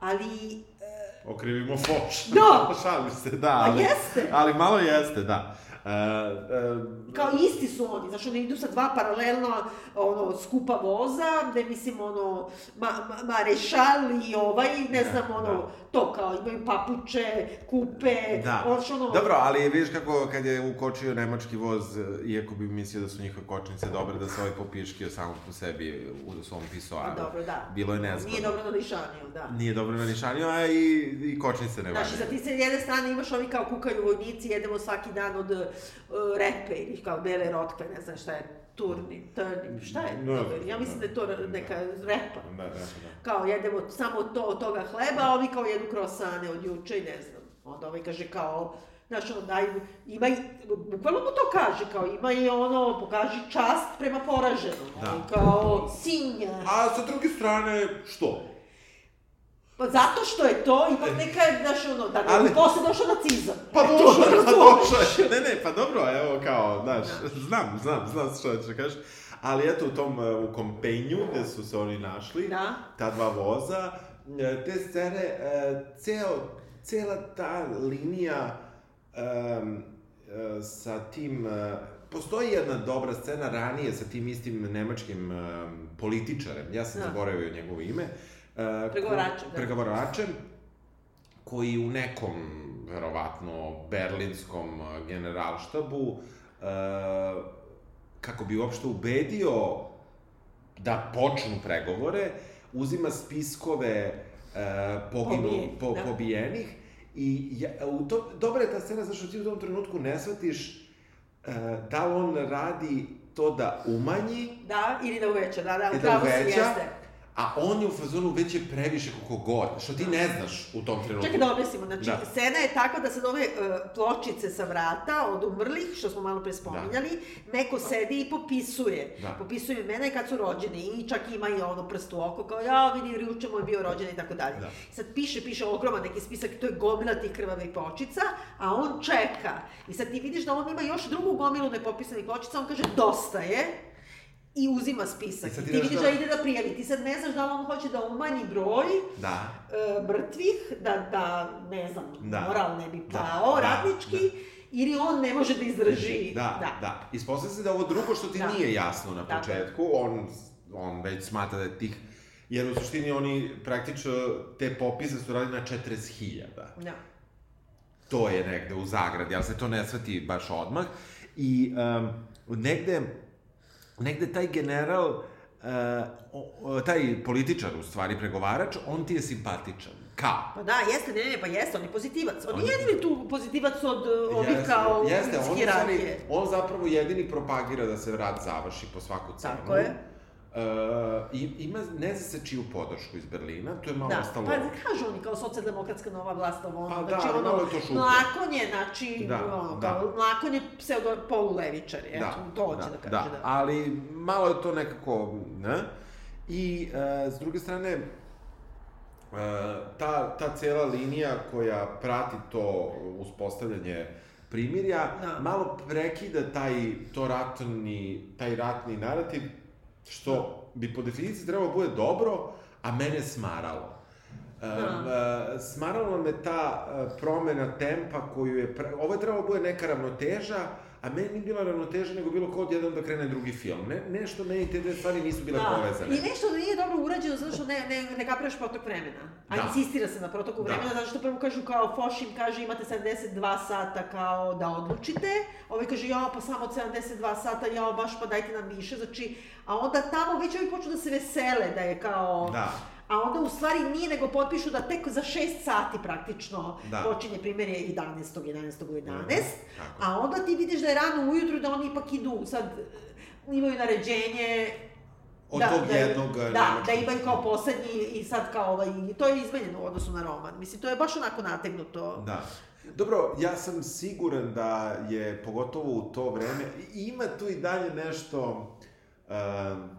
S2: ali, e,
S3: Okrivimo Foš.
S2: Da.
S3: Šalim se, da.
S2: a
S3: Ali,
S2: jeste,
S3: ali malo jeste, da. E,
S2: kao isti su oni, znaš, oni idu sa dva paralelna, ono, skupa voza, gde mislim, ono, ma, ma, Marešal i ovaj, ne
S3: Da,
S2: znam, ono,
S3: da.
S2: to kao, imaju papuče, kupe,
S3: Da.
S2: ono, ono,
S3: Dobro, ali vidiš kako kad je ukočio nemački voz, iako bi mislio da su njihove kočnice dobre, da se ovaj popiškio samo po sebi u svom pisoaru.
S2: Pa dobro, da.
S3: Bilo je nezgodno.
S2: Nije dobro na lišanju, da.
S3: Nije dobro na nišanju, a i, i kočnice ne
S2: Znaš, i
S3: valjaju.
S2: sad ti se jedne strane imaš ovi kao kukaju vojnici, jedemo svaki dan od repe ili kao bele rotke, ne znam šta je, turni, turni, šta je?
S3: Znam,
S2: ja mislim da je to neka repa.
S3: Da, da, da.
S2: Kao jedemo samo to od toga hleba, a ovi kao jedu krosane od juče i ne znam. Onda ovaj kaže kao, znaš, ono, daj, ima i, bukvalno mu to kaže, kao ima i ono, pokaži čast prema poraženom.
S3: Da.
S2: Kao, sinja.
S3: A sa druge strane, što?
S2: Pa zato što je to ipak neka, znaš, ono, da ne
S3: Ali-
S2: bi posle došao nacizam.
S3: Pa
S2: E,
S3: došao je, pa došao je. Ne, ne, pa dobro, evo kao, znaš, znam, znam, znam što ćeš da kažeš. Ali eto, u tom, e, u kompenju, gde su se oni našli,
S2: Da.
S3: ta dva voza, e, te scene, ceo, cela ta linija e, sa tim, postoji jedna dobra scena ranije sa tim istim nemačkim em, političarem, ja sam
S2: Da.
S3: zaboravio njegovo ime. ko-
S2: Pregovaračem, da.
S3: Pregovaračem, koji u nekom, verovatno, berlinskom e, generalštabu, e, kako bi uopšte ubedio da počnu pregovore, uzima spiskove poginu, po,
S2: da.
S3: pobijenih i ja, u to, dobra je ta scena zašto ti u tom trenutku ne shvatiš da on radi to da umanji
S2: Da, ili da uveća, da, da,
S3: da
S2: upravo si
S3: uveća,
S2: jeste.
S3: A on je u fazonu već je previše koliko god, što ti ne znaš u tom trenutku.
S2: Čekaj da objasnimo, znači,
S3: Da.
S2: scena je takva da sad ove uh, pločice sa vrata od umrlih, što smo malo pre spominjali, neko sedi i popisuje.
S3: Da.
S2: Popisuje imena i kad su rođeni i čak ima i ono prst u oko, kao ja vidi, juče mu je bio rođen i tako dalje.
S3: Da.
S2: Sad piše, piše ogroman neki spisak, to je gomila tih krvavih pločica, a on čeka. I sad ti vidiš da on ima još drugu gomilu nepopisanih pločica, on kaže dosta je, i uzima spisak.
S3: I ti
S2: vidiš
S3: da-
S2: da ide da prijavi. Ti sad ne znaš da li on hoće da umanji broj,
S3: Da.
S2: e, mrtvih, da, da, ne znam,
S3: Da.
S2: moral ne bi
S3: Da,
S2: pao,
S3: da,
S2: ratnički, ili on ne može da izdrži.
S3: Da, da. da. Ispostavlja se da ovo drugo što ti
S2: Da.
S3: nije jasno na početku, on, on već smatra da je tih Jer u suštini oni praktično te popise su radili na 40.000.
S2: Da.
S3: To je negde u zagradi, ali se to ne sveti baš odmah. I um, negde, negde taj general, uh, taj političar, u stvari, pregovarač, on ti je simpatičan. Kao?
S2: Pa da, jeste, ne, ne, pa jeste, on je pozitivac. On,
S3: On
S2: je
S3: je-
S2: jedini tu pozitivac od ovih
S3: Jeste,
S2: kao
S3: jeste, on,
S2: hijerarhije.
S3: on zapravo jedini propagira da se rat završi po svaku cenu.
S2: Tako je.
S3: Uh, i, ima, ne zna se čiju podršku iz Berlina, to je malo
S2: Da,
S3: ostalo...
S2: pa kažu oni kao socijaldemokratska nova vlast, ovo ono,
S3: Pa da,
S2: znači
S3: malo
S2: ono, mlakon je, znači,
S3: Da,
S2: ono,
S3: da.
S2: kao, mlakon je pseudo polulevičar, eto, to hoće da, kaže, da.
S3: da. ali malo je to nekako, ne? I e, s druge strane, e, ta, ta cela linija koja prati to uspostavljanje primirja,
S2: Da.
S3: malo prekida taj, to ratni, taj ratni narativ, što bi po definiciji trebalo da bude dobro, a mene smaralo. Um,
S2: Da.
S3: uh, smaralo me ta uh, promena tempa koju je... Pre... Ovo je trebalo da bude neka ravnoteža, a meni nije bila ravnoteža, nego bilo kao odjednom da krene drugi film. Ne, nešto meni te dve stvari nisu bile povezane.
S2: I nešto da nije dobro urađeno zato što ne, ne, ne kapiraš protok vremena. A
S3: Da.
S2: insistira se na protoku
S3: Da.
S2: vremena, zato što prvo kažu kao Foš im kaže imate 72 sata kao da odlučite. Ovaj kaže ja pa samo od 72 sata, ja baš pa dajte nam više. Znači, a onda tamo već ovi počnu da se vesele da je kao...
S3: Da.
S2: A onda u stvari nije, nego potpišu da tek za 6 sati praktično
S3: Da.
S2: počinje primjer je 11. 11. u 11.
S3: tako.
S2: A onda ti vidiš da je rano ujutru da oni ipak idu, sad e, imaju naređenje
S3: Od tog jednog,
S2: Da,
S3: e,
S2: da imaju kao poslednji i sad kao ovaj, to je izmenjeno u odnosu na roman. Mislim, to je baš onako nategnuto.
S3: Da. Dobro, ja sam siguran da je, pogotovo u to vreme, ima tu i dalje nešto, um,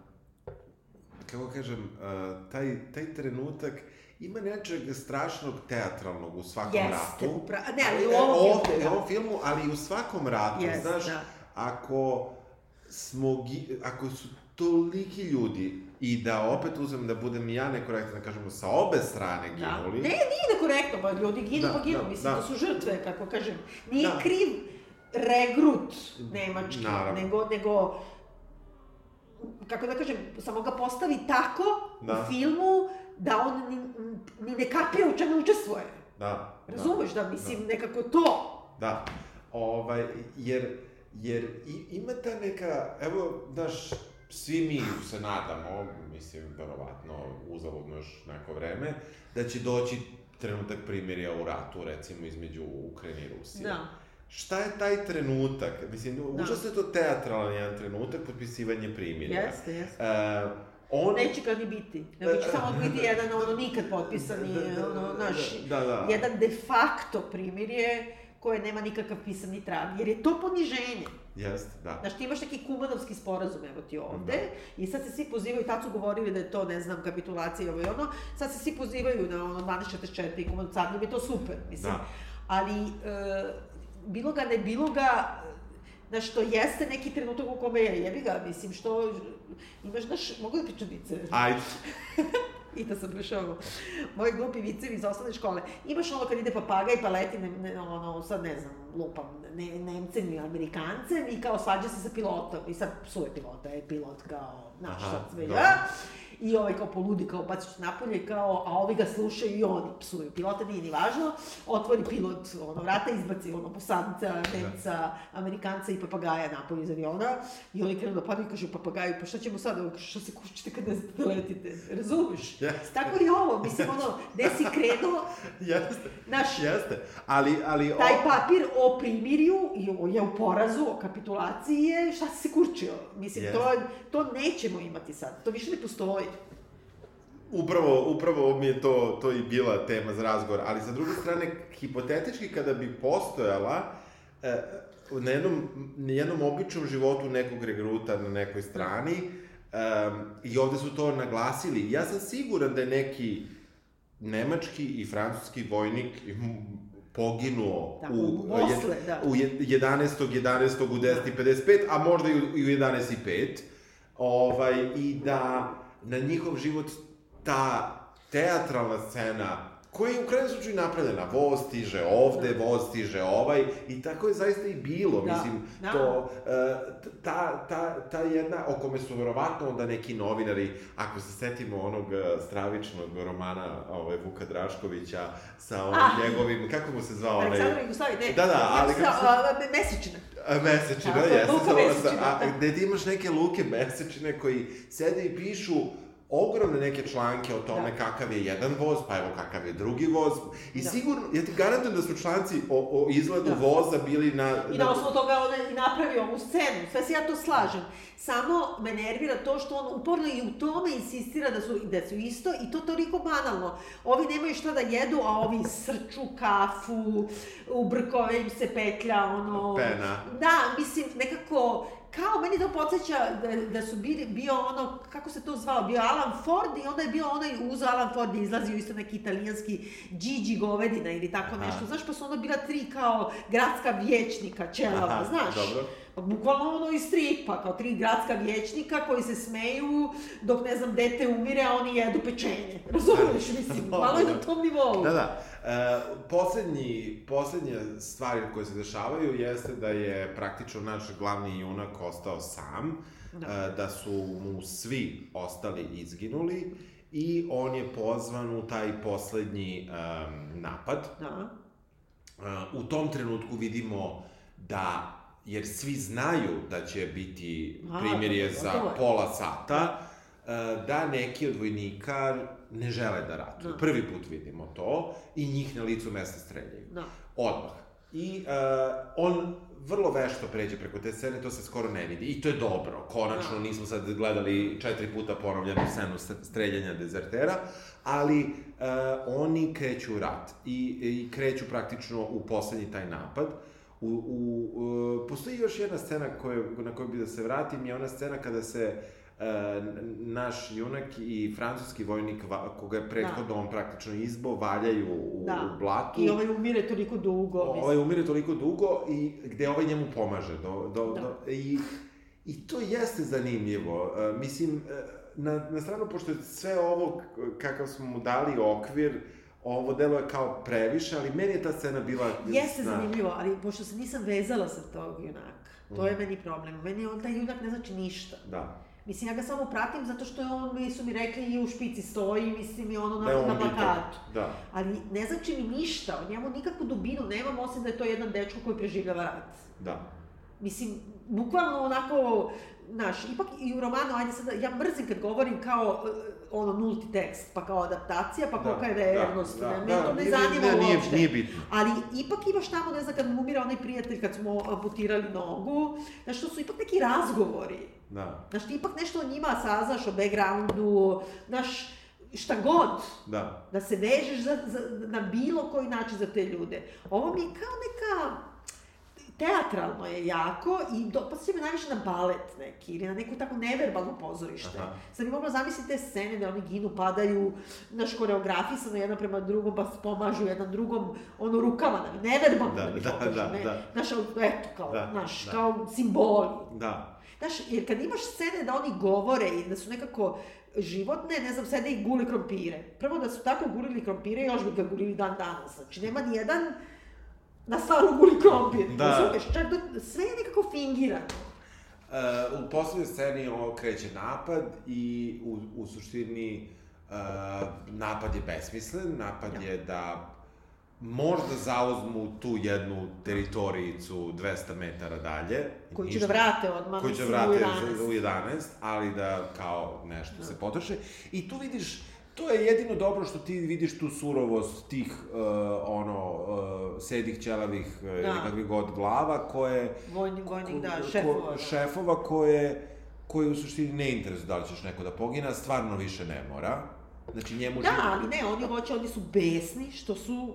S3: kako kažem, uh, taj, taj trenutak, ima nečeg strašnog teatralnog u svakom
S2: Jeste,
S3: ratu.
S2: upra- ne, ali u
S3: E,
S2: ovom
S3: ovde,
S2: filmu, da.
S3: u ovom filmu, ali i u svakom ratu,
S2: Jeste,
S3: znaš,
S2: da.
S3: ako smo, ako su toliki ljudi i da opet uzmem da budem ja nekorektan, da kažemo, sa obe strane
S2: Da.
S3: ginuli.
S2: Ne, nije nekorektno, pa ljudi ginu
S3: Da,
S2: pa ginu,
S3: da,
S2: mislim,
S3: da.
S2: to su žrtve, kako kažem. Nije
S3: Da.
S2: kriv regrut nemački,
S3: Naravno.
S2: nego, nego kako da kažem, samo ga postavi tako
S3: Da.
S2: u filmu da on ni, ni ne kapira u čemu učestvuje.
S3: Da.
S2: Razumeš da, mislim, nekako to.
S3: Da, ovaj, jer, jer i, ima ta neka, evo, znaš, svi mi se nadamo, mislim, verovatno, uzaludno još neko vreme, da će doći trenutak primirja u ratu, recimo, između Ukrajine i Rusije.
S2: Da.
S3: Šta je taj trenutak? Mislim,
S2: Da.
S3: užasno je to teatralan jedan trenutak, potpisivanje primirja.
S2: Jeste, jeste.
S3: E, on...
S2: Neće ga ni biti. Nego će samo biti jedan, ono, nikad potpisani, ono, naš,
S3: Da, da.
S2: jedan de facto primirje koje nema nikakav pisani trag, jer je to poniženje.
S3: Jeste, da.
S2: Znaš, ti imaš neki kumanovski sporazum, evo ti ovde, i sad se svi pozivaju, tad su govorili da je to, ne znam, kapitulacija i ovo i ono, sad se svi pozivaju na ono 1244 i kumanov car, je to super, mislim.
S3: Da.
S2: Ali, e, bilo ga, ne bilo ga, Znaš, to jeste neki trenutak u kome je, jebi ga, mislim, što, imaš, znaš, mogu da pričam vice?
S3: Ajde.
S2: I da sam prišao moji glupi vicevi iz osnovne škole. Imaš ono kad ide papagaj pa leti, ne, ne, ono, sad ne znam, lupam, ne, Nemcem ili Amerikancem i kao svađa se sa pilotom i sad psuje pilota, je pilot kao, znaš,
S3: Aha,
S2: sad sve, ja? I ovaj kao poludi, kao baciš napolje, kao, a ovi ga slušaju i oni psuju. Pilota nije ni važno, otvori pilot ono, vrata, izbaci ono, posadnica, Nemca, Amerikanca i papagaja napolje iz aviona. I oni krenu da padaju i kažu papagaju, pa šta ćemo sad, Ovo kaže, šta se kućite kad ne znate da letite, razumeš?
S3: Jeste.
S2: Tako i ovo, mislim, ono, gde si krenuo,
S3: Jeste.
S2: Znaš,
S3: Jeste. Ali, ali...
S2: taj
S3: o-
S2: papir o primirju i o, je u porazu, o kapitulaciji je, šta si se kurčio? Mislim,
S3: Jeste.
S2: to, to nećemo imati sad, to više ne postoji.
S3: Upravo, upravo mi je to, to i bila tema za razgovor, ali sa druge strane, hipotetički kada bi postojala e, na jednom, na jednom običnom životu nekog regruta na nekoj strani, um, i ovde su to naglasili, ja sam siguran da je neki nemački i francuski vojnik poginuo
S2: Tako,
S3: u,
S2: posle, da.
S3: u je- 11. 11. u 10.55, a možda i u, i u 11.05. Ovaj, I da na njihov život ta teatralna scena koja je u krajnjem slučaju napravljena, voz stiže ovde, voz stiže ovaj, i tako je zaista i bilo,
S2: Da,
S3: mislim,
S2: da.
S3: to, e, ta, ta, ta jedna, o kome su verovatno onda neki novinari, ako se setimo onog e, stravičnog romana ovaj, Vuka Draškovića sa onim
S2: Ah.
S3: njegovim, kako mu se zvao onaj...
S2: Aleksandra Jugoslavije, ne.
S3: Da, da, ali
S2: kako
S3: se-
S2: se... Mesečina.
S3: A, Mesečina,
S2: Tako,
S3: jeste,
S2: Luka Mesečina,
S3: a,
S2: da.
S3: gde ti imaš neke luke mesečine koji sede i pišu ogromne neke članke o tome
S2: Da.
S3: kakav je jedan voz, pa evo kakav je drugi voz. I
S2: Da.
S3: sigurno, ja ti garantujem da su članci o, o izgledu
S2: Da.
S3: voza bili na...
S2: I na osnovu toga on i napravio ovu scenu. Sve se ja to slažem. Samo me nervira to što on uporno i u tome insistira da su, da su isto i to toliko banalno. Ovi nemaju šta da jedu, a ovi srču kafu, u brkove im se petlja, ono...
S3: Pena.
S2: Da, mislim, nekako, kao meni to podsjeća da, da su bili, bio ono, kako se to zvao, bio Alan Ford i onda je bio onaj uz Alan Ford je izlazio isto neki italijanski Gigi govedina ili tako
S3: Aha.
S2: nešto, znaš, pa su onda bila tri kao gradska vječnika, čelava,
S3: Aha,
S2: znaš?
S3: dobro.
S2: Bukvalno ono iz stripa, kao tri gradska vječnika koji se smeju dok, ne znam, dete umire, a oni jedu pečenje. Razumiješ, mislim, malo je na tom nivou.
S3: Da, da. E, poslednji, poslednja stvari koje se dešavaju jeste da je praktično naš glavni junak ostao sam,
S2: Da.
S3: e, da su mu svi ostali izginuli i on je pozvan u taj poslednji em, napad.
S2: Da.
S3: Uh, u tom trenutku vidimo da, jer svi znaju da će biti
S2: A,
S3: primjer je za pola sata, uh, da neki od vojnika ne žele da ratuju.
S2: Da.
S3: Prvi put vidimo to i njih na licu mesta streljaju.
S2: Da.
S3: Odmah. I uh, on vrlo vešto pređe preko te scene, to se skoro ne vidi. I to je dobro. Konačno
S2: Da.
S3: nismo sad gledali četiri puta ponovljenu scenu st- streljanja dezertera, ali uh, oni kreću u rat i, i kreću praktično u poslednji taj napad. U, u, u, postoji još jedna scena koje, na koju bi da se vratim, je ona scena kada se e, naš junak i francuski vojnik, va, koga je prethodno on praktično izbo, valjaju u,
S2: Da.
S3: u blatu.
S2: I ovaj umire toliko dugo, mislim.
S3: Ovaj umire toliko dugo i gde ovaj njemu pomaže. Do, do,
S2: Da.
S3: do, i, I to jeste zanimljivo. E, mislim, e, na, na stranu, pošto je sve ovo kakav smo mu dali okvir, ovo delo je kao previše, ali meni je ta scena bila...
S2: Jeste zanimljivo, ali pošto se nisam vezala sa tog junaka, to je meni problem. Meni on, taj junak ne znači ništa.
S3: Da.
S2: Mislim, ja ga samo pratim zato što je on, mi su mi rekli, i u špici stoji, mislim, i ono
S3: Da
S2: na,
S3: on
S2: na plakatu.
S3: Da.
S2: Ali ne znači mi ništa, o njemu nikakvu dubinu nemam, osim da je to jedan dečko koji preživljava rat.
S3: Da.
S2: Mislim, bukvalno onako, znaš, ipak i u romanu, ajde sada, ja mrzim kad govorim kao ono nulti tekst, pa kao adaptacija, pa kolika je vernost,
S3: da,
S2: ne,
S3: da,
S2: to ne zanima
S3: nije,
S2: uopšte.
S3: Nije bitno.
S2: Ali ipak imaš tamo, ne znam, kad mu umire onaj prijatelj, kad smo amputirali nogu, znaš, to su ipak neki razgovori.
S3: Da,
S2: Znaš, ti ipak nešto o njima saznaš, o backgroundu, znaš, šta god,
S3: da.
S2: da se vežeš za, za, na bilo koji način za te ljude. Ovo mi je kao neka, teatralno je jako i dopast me najviše na balet neki ili na neku tako neverbalno pozorište.
S3: Aha.
S2: Sad bi mogla zamisliti te scene da oni ginu, padaju, naš koreografisano jedan prema drugom, pa pomažu jedan drugom, ono rukama, da, neverbalno
S3: Da,
S2: da, mi
S3: da,
S2: pokažu,
S3: da,
S2: ne,
S3: da.
S2: Znaš, eto, kao,
S3: Da,
S2: znaš,
S3: da.
S2: kao simboli.
S3: Da.
S2: Znaš, jer kad imaš scene da oni govore i da su nekako životne, ne znam, sede i gule krompire. Prvo da su tako gulili krompire, još bi ga gulili dan danas. Znači, nema ni jedan na stvaru guli krompir.
S3: Da.
S2: Razumeš? Čak da, sve je nekako fingirano.
S3: Uh, u poslednjoj sceni ovo kreće napad i u, u suštini uh, napad je besmislen, napad
S2: Da.
S3: je da možda zauzmu tu jednu teritorijicu 200 metara dalje.
S2: Koji će
S3: Ništa-
S2: da vrate odmah,
S3: koji će
S2: mislim,
S3: vrate
S2: u 11.
S3: u 11, ali da kao nešto
S2: Da.
S3: se potroše. I tu vidiš, to je jedino dobro što ti vidiš tu surovost tih, uh, ono, uh, sedih, ćelavih, uh,
S2: Da.
S3: ili kakvih god glava, koje...
S2: Vojnik, vojnik, da,
S3: ko-
S2: šefova. da.
S3: šefova koje, koje u suštini ne interesuju da li ćeš neko da pogina, stvarno više ne mora. Znači njemu
S2: Da,
S3: život-
S2: ali ne, oni hoće, oni su besni što su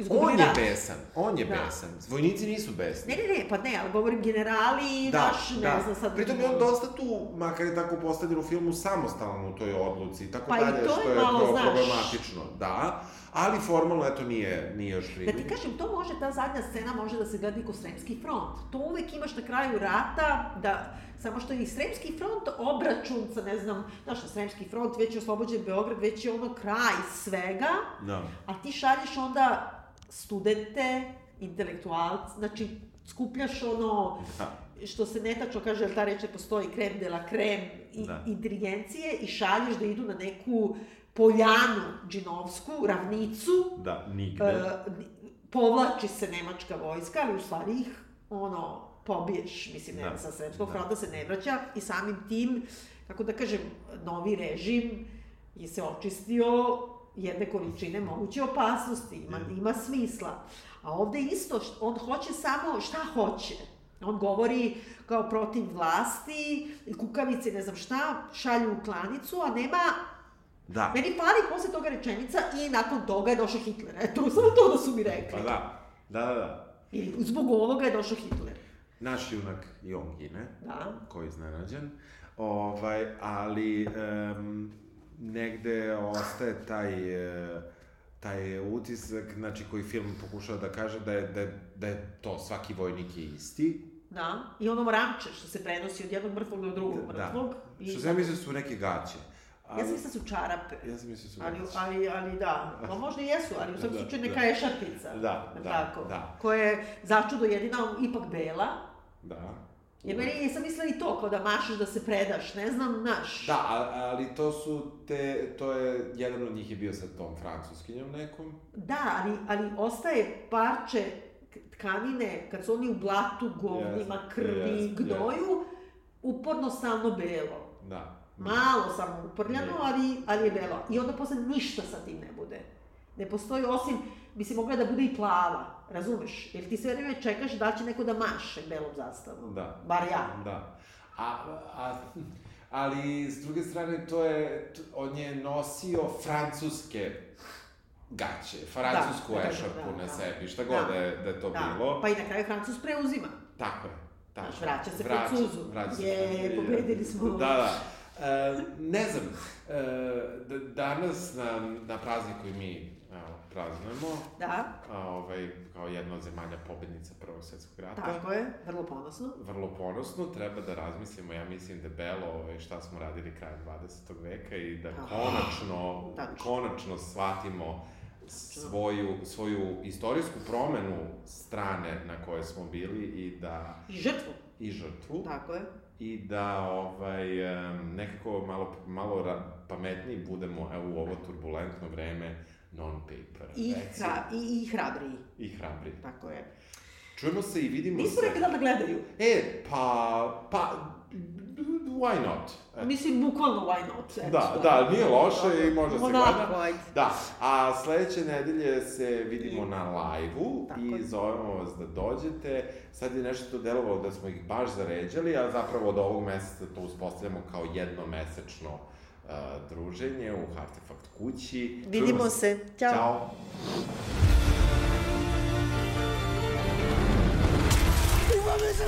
S3: On
S2: izgubili
S3: je
S2: rat.
S3: besan, on je
S2: Da.
S3: besan. Vojnici nisu besni.
S2: Ne, ne, ne, pa ne, ali govorim generali,
S3: Da,
S2: naš, ne
S3: da.
S2: znam sad...
S3: Pritom je on dosta tu, makar je tako postavljen u filmu, samostalan u toj odluci i tako
S2: Pa
S3: dalje,
S2: to je
S3: što je
S2: malo,
S3: pro-
S2: znaš-
S3: problematično. Da, ali formalno, eto, nije, nije još
S2: Da
S3: krivi.
S2: ti kažem, to može, ta zadnja scena može da se gleda i ko Sremski front. To uvek imaš na kraju rata, da, samo što je i Sremski front obračun sa, ne znam, znaš, na Sremski front, već je oslobođen Beograd, već je ono kraj svega,
S3: Da.
S2: a ti šalješ onda studente, intelektualce, znači skupljaš ono,
S3: Da.
S2: što se netačno kaže, jer ta reč ne postoji, krem de la krem i,
S3: Da.
S2: inteligencije i šalješ da idu na neku poljanu džinovsku, ravnicu,
S3: Da, nigde.
S2: E, povlači se nemačka vojska, ali u stvari ih, ono, pobiješ, mislim, ne,
S3: Da.
S2: sa srpskog
S3: Da.
S2: fronta se ne vraća i samim tim, kako da kažem, novi režim je se očistio jedne količine moguće opasnosti, ima, ima smisla. A ovde isto, on hoće samo šta hoće. On govori kao protiv vlasti, i kukavice, ne znam šta, šalju u klanicu, a nema
S3: Da.
S2: meni fali posle toga rečenica i nakon toga je došao Hitler. Eto, samo to da su mi rekli.
S3: Pa da. Da, da, da.
S2: I zbog ovoga je došao Hitler.
S3: Naš junak i on gine.
S2: Da.
S3: Ko je iznenađen. Ovaj, ali um, negde ostaje taj, e, taj utisak, znači koji film pokušava da kaže da je, da je, da je to svaki vojnik je isti.
S2: Da. I ono mramče što se prenosi od jednog mrtvog do drugog mrtvog. I...
S3: Što sam mislio da su neke gaće.
S2: Ja sam mislila da su čarape.
S3: Ja sam mislio da su
S2: Ali, ali, ali da, pa možda i jesu, ali u svakom
S3: Da,
S2: slučaju
S3: da.
S2: neka je šarpica.
S3: Da, da,
S2: tako?
S3: da.
S2: Koja je začudo jedina ipak bela.
S3: Da.
S2: Jer meni nisam mislila i to, kao da mašeš da se predaš, ne znam, naš.
S3: Da, ali to su te, to je, jedan od njih je bio sa tom francuskinjom nekom.
S2: Da, ali, ali ostaje parče tkanine, kad su oni u blatu, govnima,
S3: Jeste,
S2: krvi,
S3: jeste,
S2: gnoju, uporno stalno belo.
S3: Da.
S2: Malo samo uprljano, ali, ali je belo. I onda posle ništa sa tim ne bude. Ne postoji osim, bi se mogla da bude i plava, razumeš? Jer ti sve vreme čekaš da će neko da maše belom zastavom.
S3: Da.
S2: Bar ja.
S3: Da. A, a, ali, s druge strane, to je, on je nosio francuske gaće, francusku
S2: Da, da, da,
S3: ešarpu
S2: da,
S3: na
S2: da.
S3: sebi, šta god
S2: Da.
S3: da je, da je to
S2: Da.
S3: bilo.
S2: Pa i na kraju Francus preuzima.
S3: Tako je. Tako
S2: Znaš, vraća se
S3: Vraća-
S2: Francuzu.
S3: Vraća se
S2: Je, pobedili smo.
S3: Da, da. E, ne znam, e, danas na, na prazniku i mi praznujemo,
S2: Da,
S3: a, ovaj, kao jedna od zemalja pobednica Prvog svetskog rata.
S2: tako je, vrlo ponosno.
S3: vrlo ponosno, treba da razmislimo, ja mislim debelo ovaj, šta smo radili krajem 20. veka i da
S2: Ah,
S3: konačno,
S2: tačno.
S3: konačno shvatimo svoju, svoju istorijsku promenu strane na koje smo bili i da
S2: I žrtvu.
S3: i žrtvu
S2: Tako je.
S3: i da ovaj nekako malo malo pametniji budemo evo u ovo turbulentno vreme non paper
S2: I, hra, i, i hrabriji.
S3: i hrabri.
S2: Tako je.
S3: Čujemo se i vidimo
S2: Nismo
S3: se.
S2: rekli da da gledaju.
S3: E, pa, pa, why not? E,
S2: Mislim, bukvalno why not. Eto.
S3: Da, da, nije loše i može se gleda. Da, a sledeće nedelje se vidimo na live-u i zovemo vas da dođete. Sad je nešto delovalo da smo ih baš zaređali, a zapravo od ovog meseca to uspostavljamo kao jednomesečno uh, druženje u Artefakt kući. Čujemo
S2: Vidimo se. Ćao.
S3: Ćao.
S4: Il faut me se